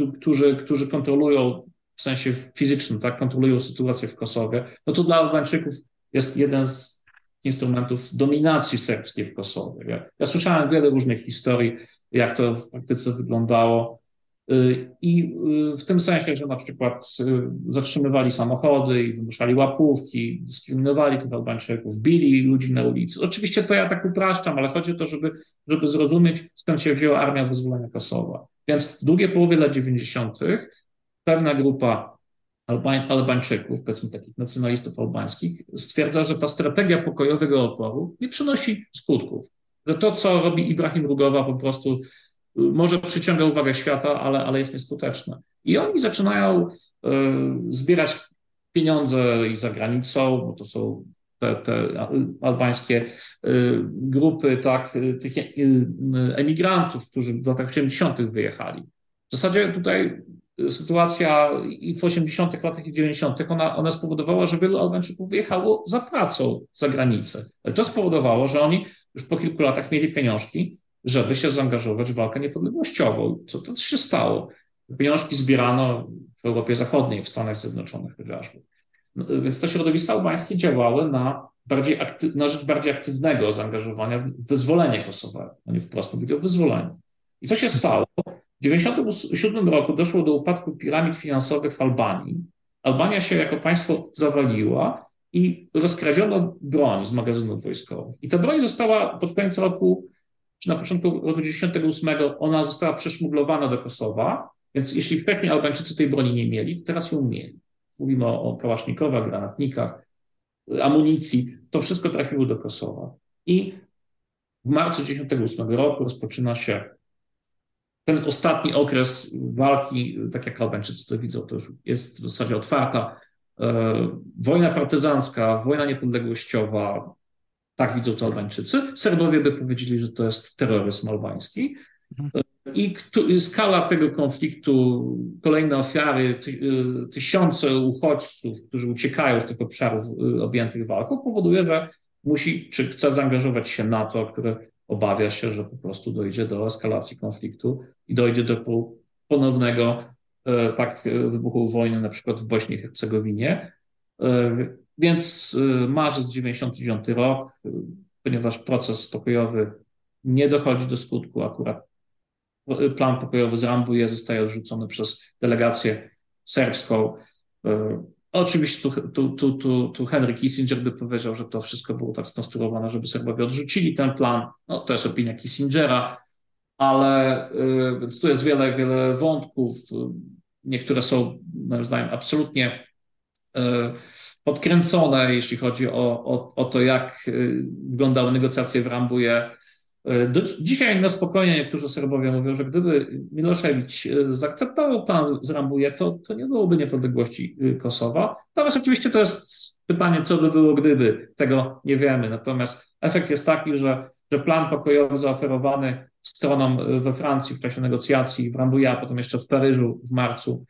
y, którzy, którzy kontrolują w sensie fizycznym, tak, kontrolują sytuację w Kosowie, no to dla Albańczyków jest jeden z instrumentów dominacji serbskiej w Kosowie. Ja, ja słyszałem wiele różnych historii, jak to w praktyce wyglądało. Y, I y, w tym sensie, że na przykład y, zatrzymywali samochody i wymuszali łapówki, dyskryminowali tych Albańczyków, bili ludzi na ulicy. Oczywiście to ja tak upraszczam, ale chodzi o to, żeby, żeby zrozumieć, skąd się wzięła Armia Wyzwolenia Kosowa. Więc w drugiej połowie lat 90. pewna grupa Albań, Albańczyków, powiedzmy takich nacjonalistów albańskich, stwierdza, że ta strategia pokojowego oporu nie przynosi skutków. Że to, co robi Ibrahim Rugowa, po prostu może przyciąga uwagę świata, ale, ale jest nieskuteczne. I oni zaczynają y, zbierać pieniądze i za granicą, bo to są te, te albańskie y, grupy tak, tych y, emigrantów, którzy w latach 80. wyjechali. W zasadzie tutaj sytuacja i w 80. latach i w 90. Ona, ona spowodowała, że wielu Albańczyków wyjechało za pracą za granicę. To spowodowało, że oni już po kilku latach mieli pieniążki, żeby się zaangażować w walkę niepodległościową. Co to się stało? Pieniążki zbierano w Europie Zachodniej, w Stanach Zjednoczonych chociażby. No, więc te środowiska albańskie działały na, bardziej akty- na rzecz bardziej aktywnego zaangażowania w wyzwolenie Kosowa. Oni wprost mówili o wyzwoleniu. I to się stało. W 1997 roku doszło do upadku piramid finansowych w Albanii. Albania się jako państwo zawaliła i rozkradziono broń z magazynów wojskowych. I ta broń została pod koniec roku, czy na początku roku 1998, ona została przeszmuglowana do Kosowa. Więc jeśli wcześniej Albańczycy tej broni nie mieli, to teraz ją mieli. Mówimy o, o granatnikach, amunicji. To wszystko trafiło do Kosowa. I w marcu 1998 roku rozpoczyna się ten ostatni okres walki, tak jak Albańczycy to widzą, to już jest w zasadzie otwarta. E, wojna partyzancka, wojna niepodległościowa, tak widzą to Albańczycy. Serbowie by powiedzieli, że to jest terroryzm albański. Mhm. I skala tego konfliktu, kolejne ofiary, y, tysiące uchodźców, którzy uciekają z tych obszarów y, objętych walką, powoduje, że musi, czy chce zaangażować się NATO, które obawia się, że po prostu dojdzie do eskalacji konfliktu i dojdzie do ponownego e, tak, wybuchu wojny, na przykład w Bośni i Hercegowinie. Więc e, marzec 99 rok, ponieważ proces pokojowy nie dochodzi do skutku, akurat plan pokojowy z Rambuje zostaje odrzucony przez delegację serbską. Oczywiście tu, tu, tu, tu, tu Henry Kissinger by powiedział, że to wszystko było tak skonstruowane, żeby Serbowie odrzucili ten plan. No, to jest opinia Kissingera, ale więc tu jest wiele, wiele wątków. Niektóre są, moim zdaniem, absolutnie podkręcone, jeśli chodzi o, o, o to, jak wyglądały negocjacje w Rambuje E, do, dzisiaj na spokojnie niektórzy Serbowie mówią, że gdyby Miloszewicz e, zaakceptował plan z Rambuje, to, to nie byłoby niepodległości e, Kosowa. Natomiast oczywiście to jest pytanie, co by było gdyby. Tego nie wiemy. Natomiast efekt jest taki, że, że plan pokojowy zaoferowany stronom we Francji w czasie negocjacji w Rambuje, a potem jeszcze w Paryżu w marcu,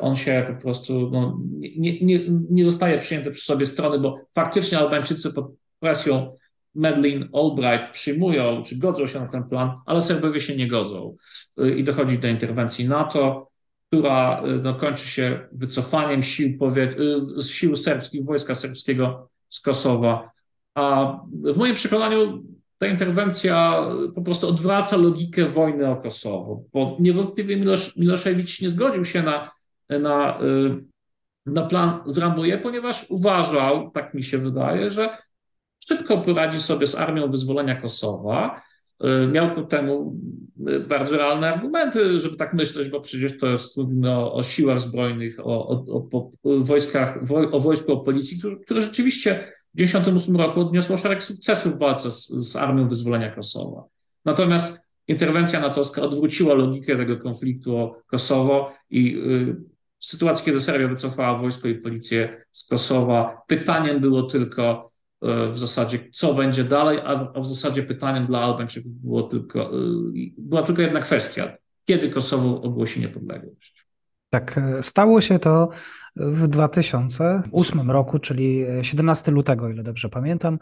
on się po prostu no, nie, nie, nie zostaje przyjęty przez sobie strony, bo faktycznie Albańczycy pod presją Medlin, Albright przyjmują czy godzą się na ten plan, ale Serbowie się nie godzą. Y, I dochodzi do interwencji NATO, która y, no, kończy się wycofaniem sił, powie, y, sił serbskich, wojska serbskiego z Kosowa. A w moim przekonaniu ta interwencja po prostu odwraca logikę wojny o Kosowo, bo niewątpliwie Milosz, Miloszewicz nie zgodził się na, na, na plan z Rambuje, ponieważ uważał, tak mi się wydaje, że szybko poradzi sobie z Armią Wyzwolenia Kosowa. Y, miał ku temu y, bardzo realne argumenty, żeby tak myśleć, bo przecież to jest o, o siłach zbrojnych, o, o, o, wojskach, o wojsku, o policji, które rzeczywiście w 1998 roku odniosło szereg sukcesów w walce z, z Armią Wyzwolenia Kosowa. Natomiast interwencja natowska odwróciła logikę tego konfliktu o Kosowo i y, w sytuacji, kiedy Serbia wycofała wojsko i policję z Kosowa, pytaniem było tylko, w zasadzie, co będzie dalej, a w zasadzie pytaniem dla Albańczyków było tylko, y, była tylko jedna kwestia. Kiedy Kosowo ogłosi niepodległość? Tak, e, stało się to w 2008 roku, czyli 17 lutego, ile dobrze pamiętam.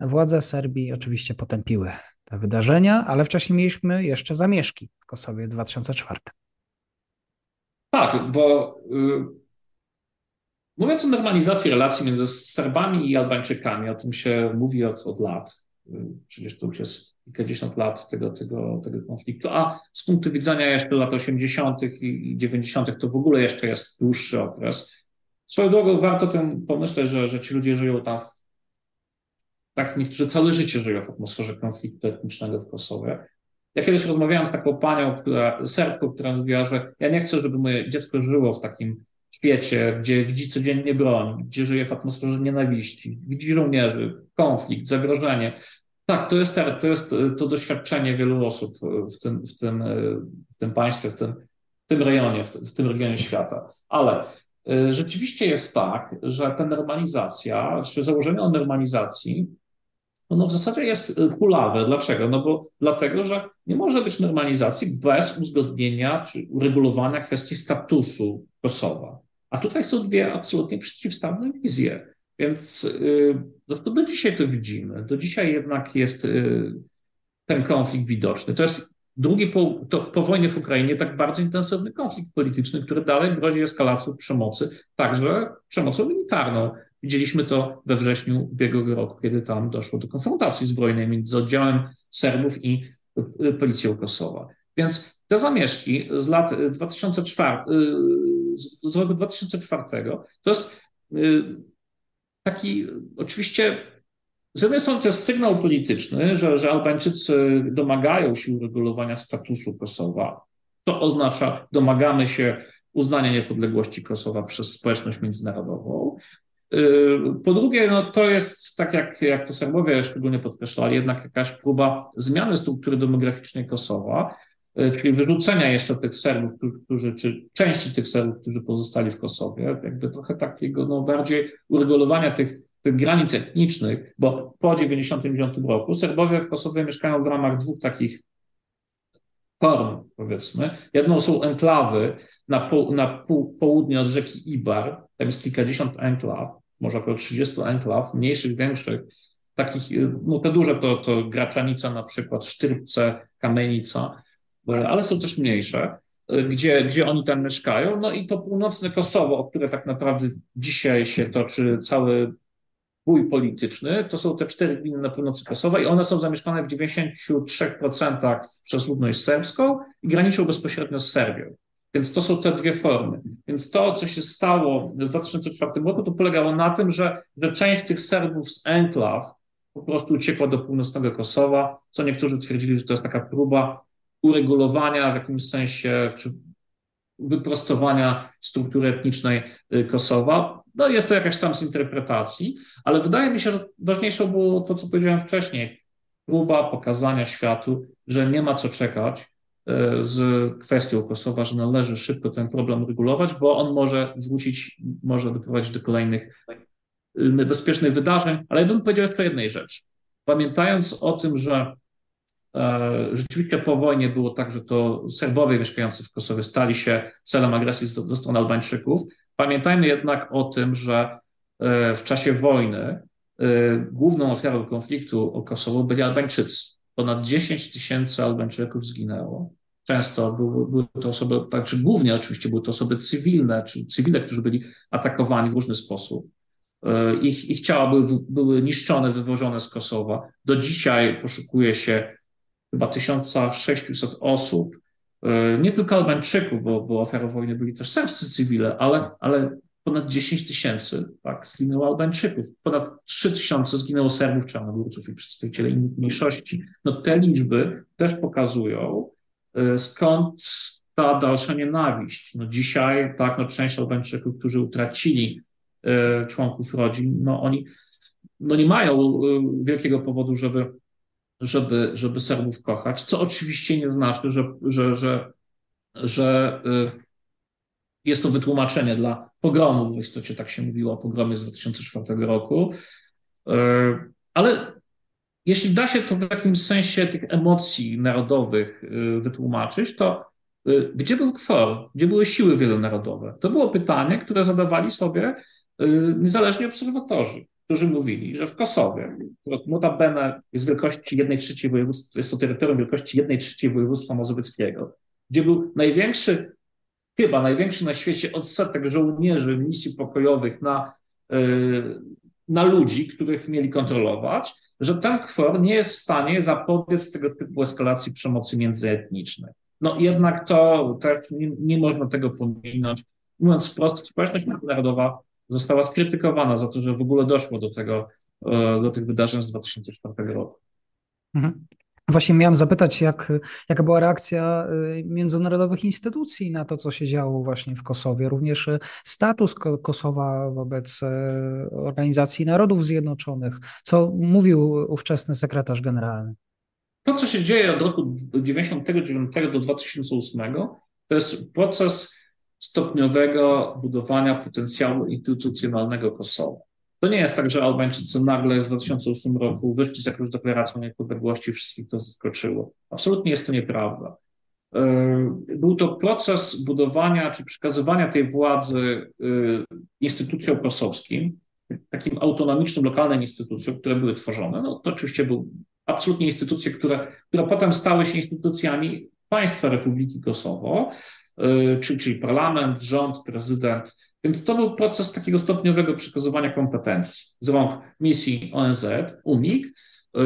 Władze Serbii oczywiście potępiły te wydarzenia, ale wcześniej mieliśmy jeszcze zamieszki w Kosowie w 2004. Tak, bo y, Mówiąc o normalizacji relacji między Serbami i Albańczykami, o tym się mówi od, od lat. Przecież to już jest kilkadziesiąt lat tego, tego, tego konfliktu. A z punktu widzenia jeszcze lat 80. i 90. to w ogóle jeszcze jest dłuższy okres. Swoją drogą warto tym pomyśleć, że, że ci ludzie żyją tam, w, tak niektórzy całe życie żyją w atmosferze konfliktu etnicznego w Kosowie. Ja kiedyś rozmawiałem z taką panią, która, Serbką, która mówiła, że ja nie chcę, żeby moje dziecko żyło w takim świecie, gdzie widzi codziennie broń, gdzie żyje w atmosferze nienawiści, widzi żołnierzy, konflikt, zagrożenie. Tak, to jest, to jest to doświadczenie wielu osób w tym, w tym, w tym państwie, w tym, w tym rejonie, w tym, w tym regionie świata. Ale y, rzeczywiście jest tak, że ta normalizacja, czy założenie o normalizacji ono w zasadzie jest kulawe. Dlaczego? No bo dlatego, że nie może być normalizacji bez uzgodnienia czy uregulowania kwestii statusu Kosowa. A tutaj są dwie absolutnie przeciwstawne wizje. Więc y, zresztą do dzisiaj to widzimy. Do dzisiaj jednak jest y, ten konflikt widoczny. To jest drugi po, to, po wojnie w Ukrainie tak bardzo intensywny konflikt polityczny, który dalej grozi eskalacją przemocy, także przemocą militarną. Widzieliśmy to we wrześniu ubiegłego roku, kiedy tam doszło do konfrontacji zbrojnej między oddziałem Serbów i y, policją Kosowa. Więc te zamieszki z lat 2004, z roku 2004 to jest taki oczywiście z jednej strony to jest sygnał polityczny, że, że Albańczycy domagają się uregulowania statusu Kosowa, co oznacza domagamy się uznania niepodległości Kosowa przez społeczność międzynarodową. Y, po drugie, no to jest, tak jak, jak to Serbowie szczególnie podkreślali, jednak jakaś próba zmiany struktury demograficznej Kosowa, czyli wyrzucenia jeszcze tych Serbów, którzy, czy części tych Serbów, którzy pozostali w Kosowie, jakby trochę takiego no, bardziej uregulowania tych tych granic etnicznych, bo po 1999 roku Serbowie w Kosowie mieszkają w ramach dwóch takich form, powiedzmy. Jedną są enklawy na, po, na pół, południe od rzeki Ibar, tam jest kilkadziesiąt enklaw, może około 30 enklaw, mniejszych, większych, takich, no te duże to, to Graczanica na przykład, Sztyrce, Kamienica, ale są też mniejsze, gdzie, gdzie oni tam mieszkają. No i to północne Kosowo, o które tak naprawdę dzisiaj się toczy cały bój polityczny, to są te cztery gminy na północy Kosowa i one są zamieszkane w 93% przez ludność serbską i graniczą bezpośrednio z Serbią. Więc to są te dwie formy. Więc to, co się stało w 2004 roku, to polegało na tym, że, że część tych Serbów z enklaw po prostu uciekła do północnego Kosowa, co niektórzy twierdzili, że to jest taka próba uregulowania w jakimś sensie, czy wyprostowania struktury etnicznej y, Kosowa. No jest to jakaś tam z interpretacji, ale wydaje mi się, że ważniejsze było to, co powiedziałem wcześniej. Próba pokazania światu, że nie ma co czekać y, z kwestią Kosowa, że należy szybko ten problem regulować, bo on może wrócić, może doprowadzić do kolejnych y, niebezpiecznych wydarzeń. Ale ja bym powiedział jeszcze jednej rzeczy. Pamiętając o tym, że rzeczywiście po wojnie było tak, że to Serbowie mieszkający w Kosowie stali się celem agresji ze strony Albańczyków. Pamiętajmy jednak o tym, że e, w czasie wojny e, główną ofiarą konfliktu o Kosowo byli Albańczycy. Ponad 10 tysięcy Albańczyków zginęło. Często były, były to osoby, tak, czy głównie oczywiście były to osoby cywilne, czy cywile, którzy byli atakowani w różny sposób. Ich, ich ciała były, były niszczone, wywożone z Kosowa. Do dzisiaj poszukuje się chyba 1600 osób, e, nie tylko Albańczyków, bo, bo ofiarą wojny byli też serbscy cywile, ale, ale ponad 10 tysięcy tak, zginęło Albańczyków, ponad 3 tysiące zginęło Serbów, Czarnogórców i przedstawicieli innych mniejszości. No te liczby też pokazują, e, skąd ta dalsza nienawiść. No dzisiaj, tak, no część Albańczyków, którzy utracili e, członków rodzin, no oni no nie mają wielkiego powodu, żeby żeby, żeby Serbów kochać, co oczywiście nie znaczy, że, że, że, że y, jest to wytłumaczenie dla pogromu, w istocie tak się mówiło o pogromie z 2004 roku, y, ale jeśli da się to w jakimś sensie tych emocji narodowych y, wytłumaczyć, to gdzie był KFOR, gdzie były siły wielonarodowe? To było pytanie, które zadawali sobie niezależni obserwatorzy którzy mówili, że w Kosowie, notabene jest wielkości 1 trzeciej województwa, jest to terytorium wielkości 1 trzeciej województwa mazowieckiego, gdzie był największy, chyba największy na świecie odsetek żołnierzy misji pokojowych na, yy, na ludzi, których mieli kontrolować, że ten KFOR nie jest w stanie zapobiec tego typu eskalacji przemocy międzyetnicznej. No jednak to też nie, nie można tego pominąć. Mówiąc wprost, społeczność międzynarodowa została skrytykowana za to, że w ogóle doszło do tego, e, do tych wydarzeń z 2004 roku. Mhm. Właśnie miałem zapytać, jak, jaka była reakcja e, międzynarodowych instytucji na to, co się działo właśnie w Kosowie, również e, status Kosowa wobec Organizacji Narodów Zjednoczonych, co mówił ówczesny sekretarz generalny. To, co się dzieje od roku 1999 do 2008, to jest proces stopniowego budowania potencjału instytucjonalnego Kosowa. To nie jest tak, że Albańczycy nagle w 2008 roku wyszli z jakąś deklaracją niepodległości, wszystkich to zaskoczyło. Absolutnie jest to nieprawda. E, był to proces budowania czy przekazywania tej władzy e, instytucjom kosowskim, takim autonomicznym, lokalnym instytucjom, które były tworzone. No, to oczywiście były absolutnie instytucje, które, które potem stały się instytucjami państwa Republiki Kosowo, czyli, czyli parlament, rząd, prezydent. Więc to był proces takiego stopniowego przekazywania kompetencji z rąk misji ONZ, UNIK,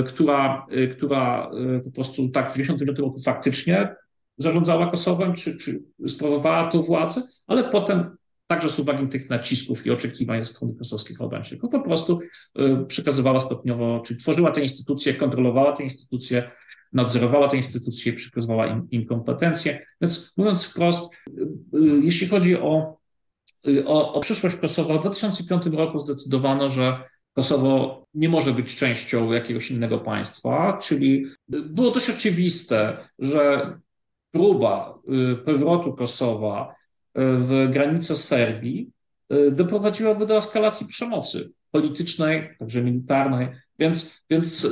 która, która po prostu tak w 1995 roku faktycznie zarządzała Kosowem, czy, czy sprawowała tą władzę, ale potem także z uwagi tych nacisków i oczekiwań ze strony kosowskich Albańczyków, po prostu y, przekazywała stopniowo, czy tworzyła te instytucje, kontrolowała te instytucje, nadzorowała te instytucje, przekazywała im, im kompetencje. Więc mówiąc wprost, y, y, jeśli chodzi o, o, o przyszłość Kosowa, w 2005 roku zdecydowano, że Kosowo nie może być częścią jakiegoś innego państwa, czyli było dość oczywiste, że próba y, powrotu Kosowa y, w granice Serbii y, doprowadziłaby do eskalacji przemocy politycznej, także militarnej. Więc, więc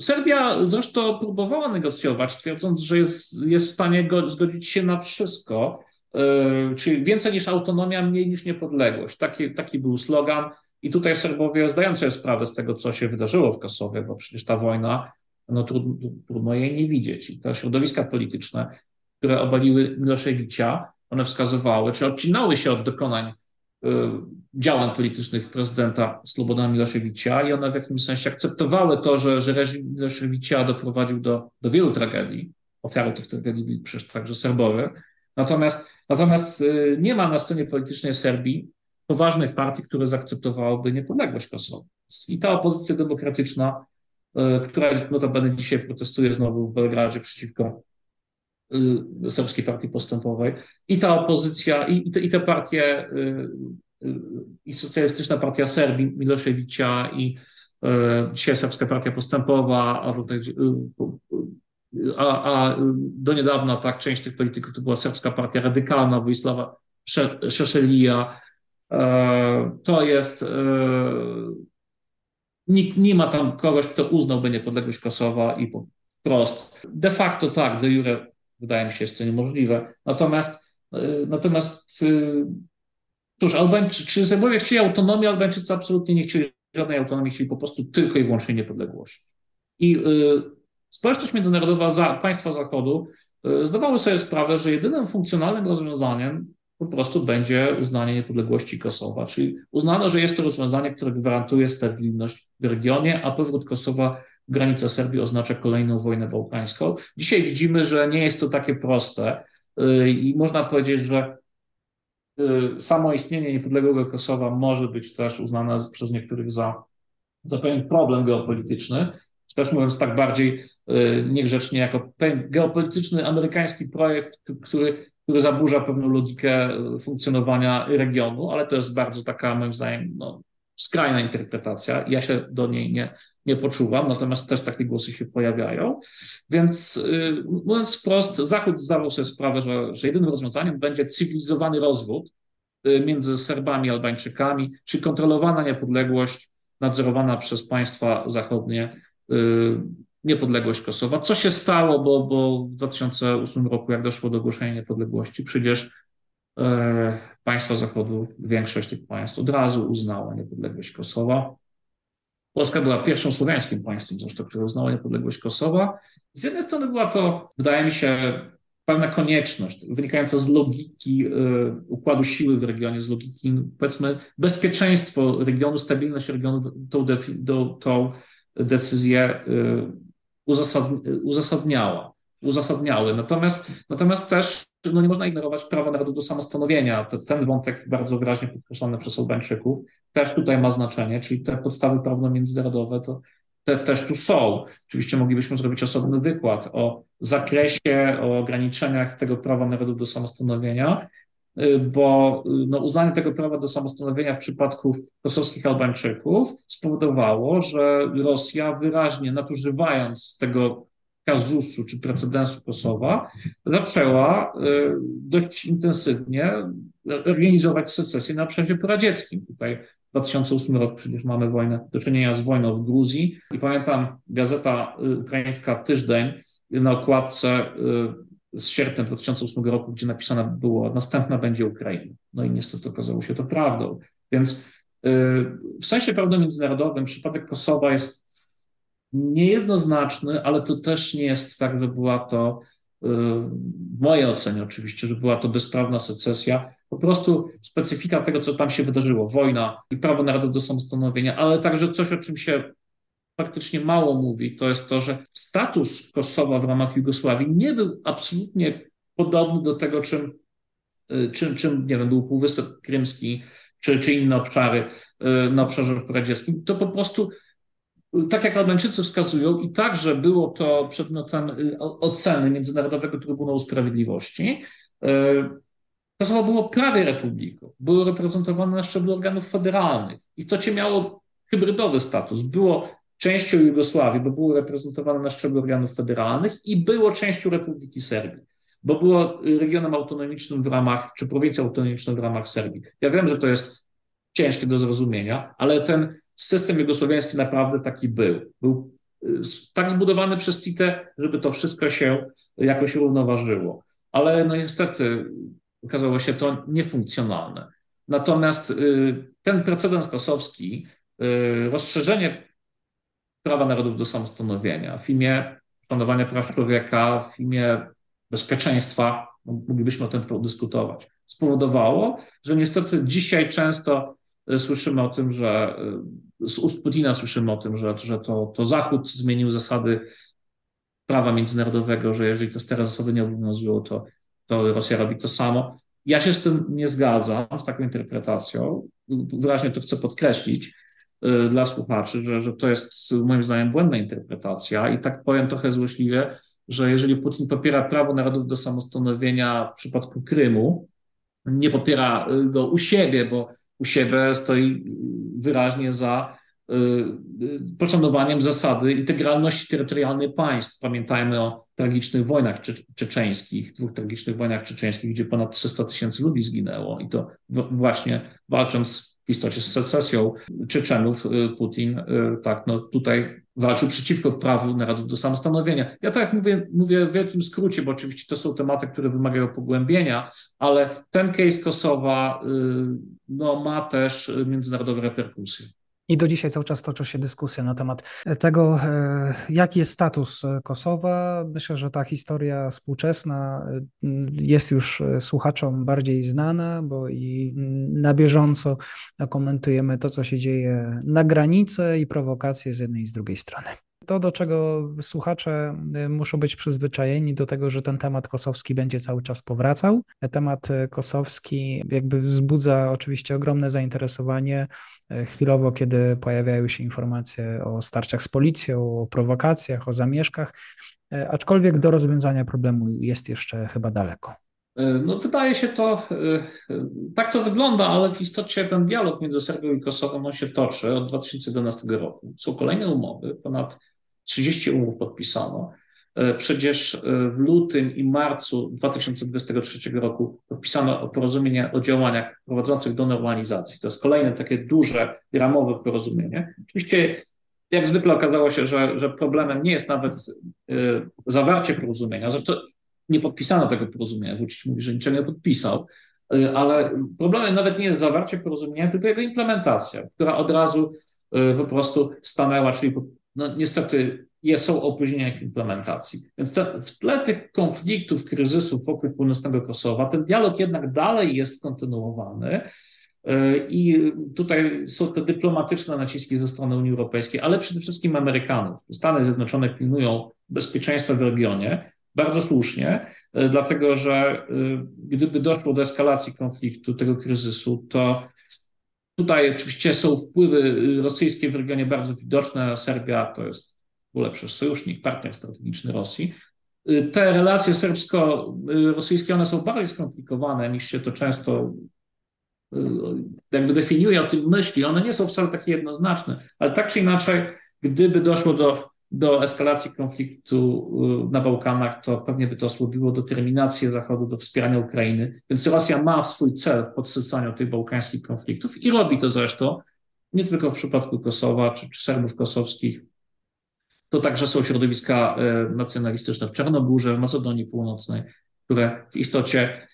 Serbia zresztą próbowała negocjować, twierdząc, że jest, jest w stanie go, zgodzić się na wszystko, czyli więcej niż autonomia, mniej niż niepodległość. Taki, taki był slogan. I tutaj Serbowie, zdając sobie sprawę z tego, co się wydarzyło w Kosowie, bo przecież ta wojna no trudno, trudno jej nie widzieć. I te środowiska polityczne, które obaliły Miloszewicza, one wskazywały, czy odcinały się od dokonań działań politycznych prezydenta Slobodana Miloszewicza i one w jakimś sensie akceptowały to, że, że reżim Miloszewicza doprowadził do, do wielu tragedii. Ofiarą tych tragedii byli przecież także Serbowie. Natomiast, natomiast y, nie ma na scenie politycznej Serbii poważnych partii, które zaakceptowałyby niepodległość Kosowa. I ta opozycja demokratyczna E, która notabene dzisiaj protestuje znowu w Belgradzie przeciwko Serbskiej Partii Postępowej. I ta opozycja, i, i, te, i te partie, e, i Socjalistyczna Partia Serbii Miloszewicza, i dzisiaj Serbska Partia Postępowa, a, a, a do niedawna tak część tych polityków to była Serbska Partia Radykalna Wojsława Szeszelija. To jest Nikt nie ma tam kogoś, kto uznałby niepodległość Kosowa i po, wprost. De facto tak, de jure wydaje mi się jest to niemożliwe. Natomiast, y, natomiast y, cóż, Albańczycy, czy Serbowie chcieli autonomii, Albańczycy absolutnie nie chcieli żadnej autonomii, chcieli po prostu tylko i wyłącznie niepodległość. I y, społeczność międzynarodowa, za, państwa Zachodu y, zdawały sobie sprawę, że jedynym funkcjonalnym rozwiązaniem po prostu będzie uznanie niepodległości Kosowa. Czyli uznano, że jest to rozwiązanie, które gwarantuje stabilność w regionie, a powrót Kosowa w granice Serbii oznacza kolejną wojnę bałkańską. Dzisiaj widzimy, że nie jest to takie proste y, i można powiedzieć, że y, samo istnienie niepodległego Kosowa może być też uznane przez niektórych za, za pewien problem geopolityczny, też mówiąc tak bardziej y, niegrzecznie, jako geopolityczny amerykański projekt, który który zaburza pewną logikę funkcjonowania regionu, ale to jest bardzo taka, moim zdaniem, no, skrajna interpretacja. Ja się do niej nie, nie poczuwam, natomiast też takie głosy się pojawiają. Więc yy, mówiąc wprost, Zachód zdawał sobie sprawę, że, że jedynym rozwiązaniem będzie cywilizowany rozwód yy, między Serbami Albańczykami, czy kontrolowana niepodległość nadzorowana przez państwa zachodnie. Yy, niepodległość Kosowa. Co się stało, bo, bo w 2008 roku, jak doszło do ogłoszenia niepodległości, przecież państwa Zachodu, większość tych państw od razu uznała niepodległość Kosowa. Polska była pierwszą słowiańskim państwem, zresztą, które uznało niepodległość Kosowa. Z jednej strony była to, wydaje mi się, pewna konieczność wynikająca z logiki y, układu siły w regionie, z logiki, powiedzmy, bezpieczeństwo regionu, stabilność regionu, tą, tą, tą decyzję y, uzasadniała, uzasadniały. Natomiast, natomiast też no nie można ignorować prawa narodu do samostanowienia. Ten wątek bardzo wyraźnie podkreślony przez Albańczyków też tutaj ma znaczenie, czyli te podstawy prawno-międzynarodowe to te też tu są. Oczywiście moglibyśmy zrobić osobny wykład o zakresie, o ograniczeniach tego prawa narodu do samostanowienia, y, bo y, no, uznanie tego prawa do samostanowienia w przypadku kosowskich Albańczyków spowodowało, że Rosja wyraźnie nadużywając tego kazusu czy precedensu Kosowa, zaczęła y, dość intensywnie organizować secesję na obszarze poradzieckim. Tutaj 2008 rok przecież mamy wojnę, do czynienia z wojną w Gruzji i pamiętam gazeta ukraińska Tyżdeń na okładce z sierpnia 2008 roku, gdzie napisane było następna będzie Ukraina. No i niestety okazało się to prawdą. Więc w sensie prawnym międzynarodowym przypadek Kosowa jest niejednoznaczny, ale to też nie jest tak, że była to, w mojej ocenie oczywiście, że była to bezprawna secesja. Po prostu specyfika tego, co tam się wydarzyło, wojna i prawo narodów do samostanowienia, ale także coś, o czym się faktycznie mało mówi, to jest to, że status Kosowa w ramach Jugosławii nie był absolutnie podobny do tego, czym, czym, czym nie wiem, był Półwysep Krymski czy, czy inne obszary y, na obszarze poradzieckim. To po prostu tak jak Albańczycy wskazują, i także było to przedmiotem y, oceny Międzynarodowego Trybunału Sprawiedliwości, y, Kosowo było prawie republiką, było reprezentowane na szczeblu organów federalnych. W istocie miało hybrydowy status. Było częścią Jugosławii, bo było reprezentowane na szczeblu organów federalnych i było częścią Republiki Serbii, bo było regionem autonomicznym w ramach, czy prowincją autonomiczną w ramach Serbii. Ja wiem, że to jest ciężkie do zrozumienia, ale ten system jugosłowiański naprawdę taki był. Był y, tak zbudowany przez Tite, żeby to wszystko się jakoś równoważyło. Ale no niestety okazało się to niefunkcjonalne. Natomiast y, ten precedens kosowski, y, rozszerzenie prawa narodów do samostanowienia w imię szanowania praw człowieka, w imię bezpieczeństwa, moglibyśmy o tym podyskutować, spowodowało, że niestety dzisiaj często słyszymy o tym, że z ust Putina słyszymy o tym, że, że to, to Zachód zmienił zasady prawa międzynarodowego, że jeżeli te stare zasady nie obowiązują, to, to Rosja robi to samo. Ja się z tym nie zgadzam, z taką interpretacją. Wyraźnie to chcę podkreślić y, dla słuchaczy, że, że to jest moim zdaniem błędna interpretacja i tak powiem trochę złośliwie, że jeżeli Putin popiera prawo narodów do samostanowienia w przypadku Krymu, nie popiera go u siebie, bo u siebie stoi wyraźnie za y, y, poszanowaniem zasady integralności terytorialnej państw. Pamiętajmy o tragicznych wojnach czeczeńskich, dwóch tragicznych wojnach czeczeńskich, gdzie ponad 300 tysięcy ludzi zginęło i to właśnie walcząc w istocie z secesją Czeczenów, y, Putin tak, no tutaj walczył przeciwko prawu narodów do samostanowienia. Ja tak mówię, mówię w wielkim skrócie, bo oczywiście to są tematy, które wymagają pogłębienia, ale ten case Kosowa no, ma też międzynarodowe reperkusje. I do dzisiaj cały czas toczy się dyskusja na temat tego, e, jaki jest status Kosowa. Myślę, że ta historia współczesna e, jest już słuchaczom bardziej znana, bo i na bieżąco komentujemy to, co się dzieje na granicy i prowokacje z jednej i z drugiej strony to, do czego słuchacze y, muszą być przyzwyczajeni, do tego, że ten temat kosowski będzie cały czas powracał. Temat y, kosowski jakby wzbudza oczywiście ogromne zainteresowanie y, chwilowo, kiedy pojawiają się informacje o starciach z policją, o prowokacjach, o zamieszkach, aczkolwiek do rozwiązania problemu jest jeszcze chyba daleko. No, wydaje się to, tak to wygląda, ale w istocie ten dialog między Serbią i Kosowem on się toczy od 2011 roku. Są kolejne umowy, ponad 30 umów podpisano. E, przecież e, w lutym i marcu 2023 roku podpisano porozumienie o działaniach prowadzących do normalizacji. To jest kolejne takie duże, ramowe porozumienie. Oczywiście, jak zwykle okazało się, że, że problemem nie jest nawet e, zawarcie porozumienia, że to nie podpisano tego porozumienia. Wójcik mówi, że niczego nie podpisał, ale problemem nawet nie jest zawarcie porozumienia, tylko jego implementacja, która od razu po prostu stanęła, czyli no niestety są opóźnienia w implementacji. Więc te, w tle tych konfliktów, kryzysów wokół północnego Kosowa, ten dialog jednak dalej jest kontynuowany. E, I tutaj są te dyplomatyczne naciski ze strony Unii Europejskiej, ale przede wszystkim Amerykanów. Stany Zjednoczone pilnują bezpieczeństwa w regionie, bardzo słusznie, e, dlatego że e, gdyby doszło do eskalacji konfliktu, tego kryzysu, to Tutaj oczywiście są wpływy rosyjskie w regionie bardzo widoczne. Serbia to jest w ogóle przecież sojusznik, partner strategiczny Rosji. Y, te relacje serbsko-rosyjskie, one są bardziej skomplikowane niż się to często y, jakby definiuje o tym myśli. One nie są wcale takie jednoznaczne, ale tak czy inaczej, gdyby doszło do do eskalacji konfliktu y, na Bałkanach, to pewnie by to osłabiło determinację Zachodu do wspierania Ukrainy. Więc Rosja ma swój cel w podsycaniu tych bałkańskich konfliktów i robi to zresztą nie tylko w przypadku Kosowa czy, czy Serbów kosowskich. To także są środowiska nacjonalistyczne w Czarnogórze, w Macedonii Północnej, które w istocie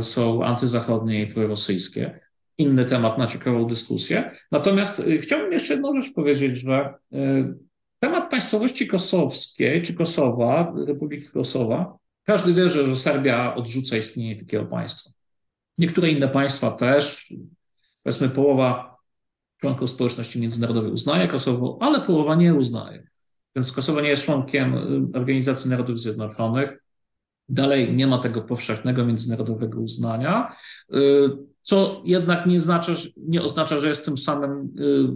są antyzachodnie i prorosyjskie. Inny temat na ciekawą dyskusję. Natomiast chciałbym jeszcze jedną rzecz powiedzieć, że temat państwowości kosowskiej czy Kosowa, Republiki Kosowa, każdy wie, że Serbia odrzuca istnienie takiego państwa. Niektóre inne państwa też, powiedzmy połowa członków społeczności międzynarodowej uznaje Kosowo, ale połowa nie uznaje. Więc Kosowo nie jest członkiem y, Organizacji Narodów Zjednoczonych. Dalej nie ma tego powszechnego międzynarodowego uznania, y, co jednak nie, znaczy, nie oznacza, że jest tym samym, y,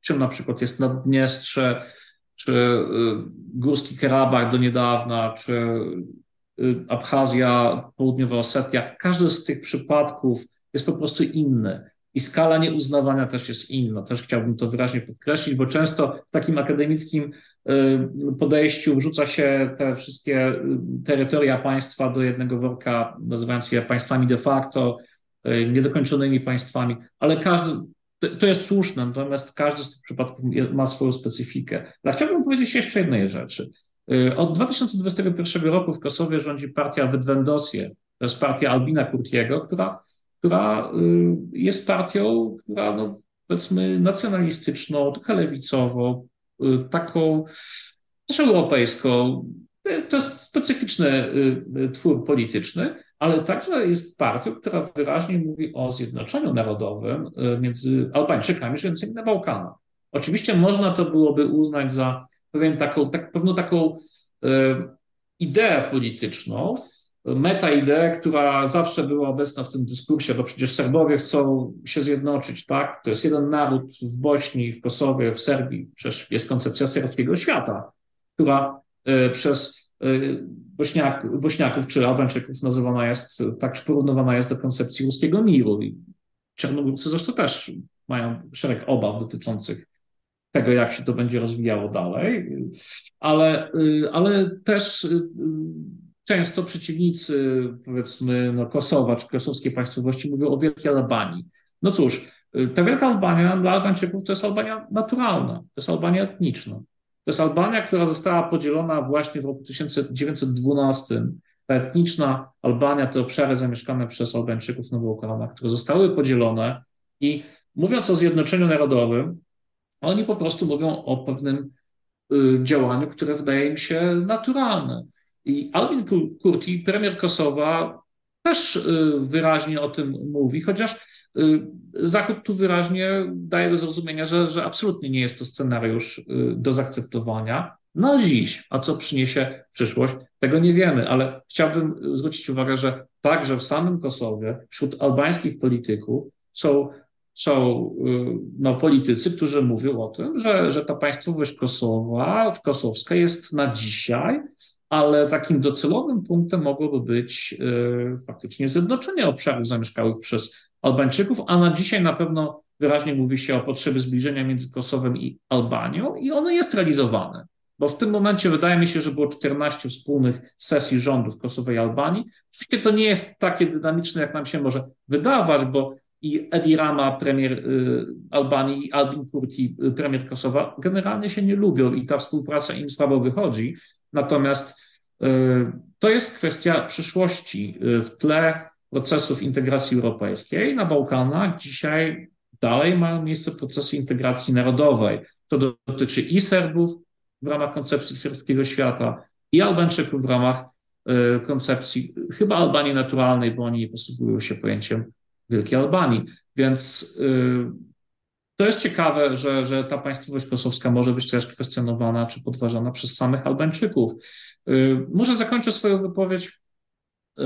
czym na przykład jest Naddniestrze, czy Górski Karabach do niedawna, czy Abchazja, Południowa Osetia. Każdy z tych przypadków jest po prostu inny. I skala nieuznawania też jest inna. Też chciałbym to wyraźnie podkreślić, bo często w takim akademickim y, podejściu wrzuca się te wszystkie y, terytoria państwa do jednego worka, nazywając je państwami de facto, y, niedokończonymi państwami, ale każdy, to jest słuszne, natomiast każdy z tych przypadków ma swoją specyfikę. Ale chciałbym powiedzieć jeszcze jednej rzeczy. Od 2021 roku w Kosowie rządzi partia Wydwendosie, to jest partia Albina Kurtiego, która która y, jest partią, która no, powiedzmy nacjonalistyczną, trochę lewicową, y, taką też europejską. To jest specyficzny y, twór polityczny, ale także jest partią, która wyraźnie mówi o zjednoczeniu narodowym między Albańczykami żyjącymi na Bałkanach. Oczywiście można to byłoby uznać za pewien taką, tak, pewną taką ideę polityczną, meta-ideę, która zawsze była obecna w tym dyskursie, bo przecież Serbowie chcą się zjednoczyć, tak? To jest jeden naród w Bośni, w Kosowie, w Serbii. Przecież jest koncepcja serbskiego świata, która e, przez e, Bośniak, Bośniaków czy Albańczyków nazywana jest, tak czy porównywana jest do koncepcji ruskiego miru. I Czarnogórcy zresztą też mają szereg obaw dotyczących tego, jak się to będzie rozwijało dalej, ale, e, ale też często przeciwnicy, powiedzmy, no, Kosowa czy kosowskiej państwowości mówią o Wielkiej Albanii. No cóż, ta Wielka Albania dla Albańczyków to jest Albania naturalna, to jest Albania etniczna. To jest Albania, która została podzielona właśnie w roku 1912. Ta etniczna Albania, te obszary zamieszkane przez Albańczyków na Bałkanach, które zostały podzielone i mówiąc o zjednoczeniu narodowym, oni po prostu mówią o pewnym y, działaniu, które wydaje im się naturalne. I Alvin Kurti, premier Kosowa, też y, wyraźnie o tym mówi, chociaż y, Zachód tu wyraźnie daje do zrozumienia, że, że absolutnie nie jest to scenariusz y, do zaakceptowania na dziś. A co przyniesie przyszłość, tego nie wiemy, ale chciałbym zwrócić uwagę, że także w samym Kosowie, wśród albańskich polityków są, są no, politycy, którzy mówią o tym, że, że ta państwowość Kosowa, kosowska jest na dzisiaj ale takim docelowym punktem mogłoby być y, faktycznie zjednoczenie obszarów zamieszkałych przez Albańczyków, a na dzisiaj na pewno wyraźnie mówi się o potrzebie zbliżenia między Kosowem i Albanią i ono jest realizowane. Bo w tym momencie wydaje mi się, że było 14 wspólnych sesji rządów Kosowa i Albanii. Oczywiście to nie jest takie dynamiczne, jak nam się może wydawać, bo i Edi Rama, premier y, Albanii, i Albin Kurti, y, premier Kosowa, generalnie się nie lubią i ta współpraca im słabo wychodzi. Natomiast y, to jest kwestia przyszłości. Y, w tle procesów integracji europejskiej na Bałkanach dzisiaj dalej mają miejsce procesy integracji narodowej. To dotyczy i Serbów w ramach koncepcji serbskiego świata, i Albańczyków w ramach y, koncepcji chyba Albanii naturalnej, bo oni posługują się pojęciem Wielkiej Albanii. Więc to jest ciekawe, że, że ta państwowość kosowska może być też kwestionowana czy podważana przez samych Albańczyków. Y, może zakończę swoją wypowiedź y,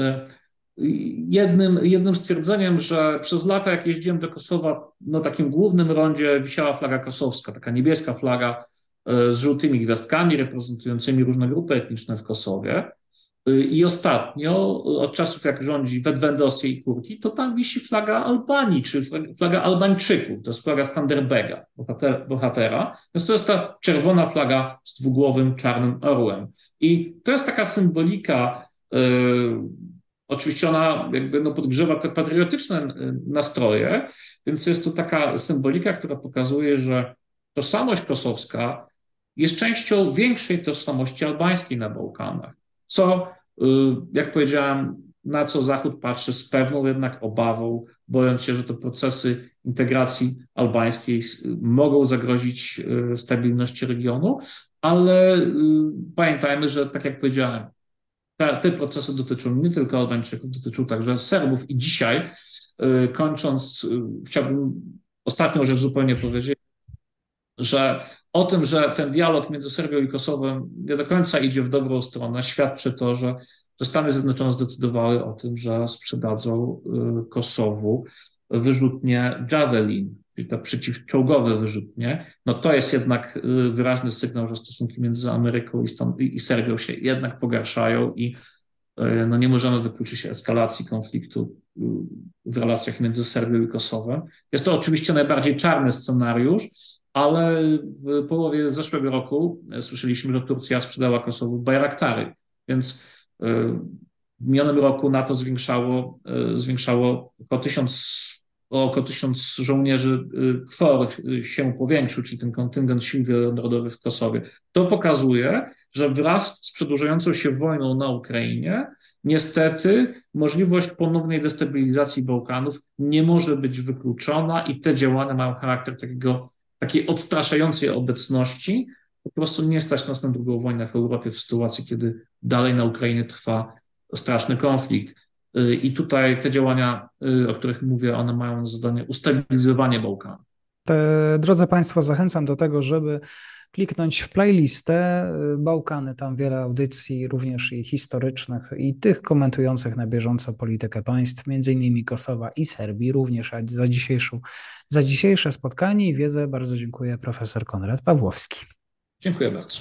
jednym, jednym stwierdzeniem, że przez lata, jak jeździłem do Kosowa, na takim głównym rondzie wisiała flaga kosowska, taka niebieska flaga y, z żółtymi gwiazdkami reprezentującymi różne grupy etniczne w Kosowie. I ostatnio, od czasów jak rządzi Wedwendosie i to tam wisi flaga Albanii, czy flaga Albańczyków. To jest flaga Skanderbega, bohatera. Więc to jest ta czerwona flaga z dwugłowym czarnym orłem. I to jest taka symbolika yy, Oczywiście ona jakby no podgrzewa te patriotyczne nastroje, więc jest to taka symbolika, która pokazuje, że tożsamość kosowska jest częścią większej tożsamości albańskiej na Bałkanach, co, y, jak powiedziałem, na co Zachód patrzy z pewną jednak obawą, bojąc się, że te procesy integracji albańskiej mogą zagrozić y, stabilności regionu, ale y, pamiętajmy, że tak jak powiedziałem, te, te procesy dotyczą nie tylko Albańczyków, dotyczą także Serbów i dzisiaj, kończąc, chciałbym ostatnią rzecz zupełnie powiedzieć, że o tym, że ten dialog między Serbią i Kosowem nie do końca idzie w dobrą stronę, świadczy to, że, że Stany Zjednoczone zdecydowały o tym, że sprzedadzą y, Kosowu wyrzutnie Javelin, czyli te przeciwczołgowe wyrzutnie. No to jest jednak y, wyraźny sygnał, że stosunki między Ameryką i, Stan i Serbią się jednak pogarszają i y, no nie możemy wykluczyć eskalacji konfliktu w relacjach między Serbią i Kosowem. Jest to oczywiście najbardziej czarny scenariusz, ale w połowie zeszłego roku e, słyszeliśmy, że Turcja sprzedała Kosowu Bayraktary, więc e, w minionym roku NATO zwiększało, e, zwiększało około tysiąc, o około tysiąc żołnierzy KFOR się powiększył, czyli ten kontyngent sił wielonarodowych w Kosowie. To pokazuje, że wraz z przedłużającą się wojną na Ukrainie, niestety możliwość ponownej destabilizacji Bałkanów nie może być wykluczona i te działania mają charakter takiego takiej odstraszającej obecności, po prostu nie stać nas na drugą wojnę w Europie w sytuacji, kiedy dalej na Ukrainie trwa straszny konflikt. Y, I tutaj te działania, y, o których mówię, one mają zadanie ustabilizowanie Bałkanów. Drodzy Państwo, zachęcam do tego, żeby kliknąć w playlistę Bałkany. Tam wiele audycji, również i historycznych, i tych komentujących na bieżąco politykę państw, między innymi Kosowa i Serbii, również za, dzisiejszą, za dzisiejsze spotkanie i wiedzę bardzo dziękuję profesor Konrad Pawłowski. Dziękuję bardzo.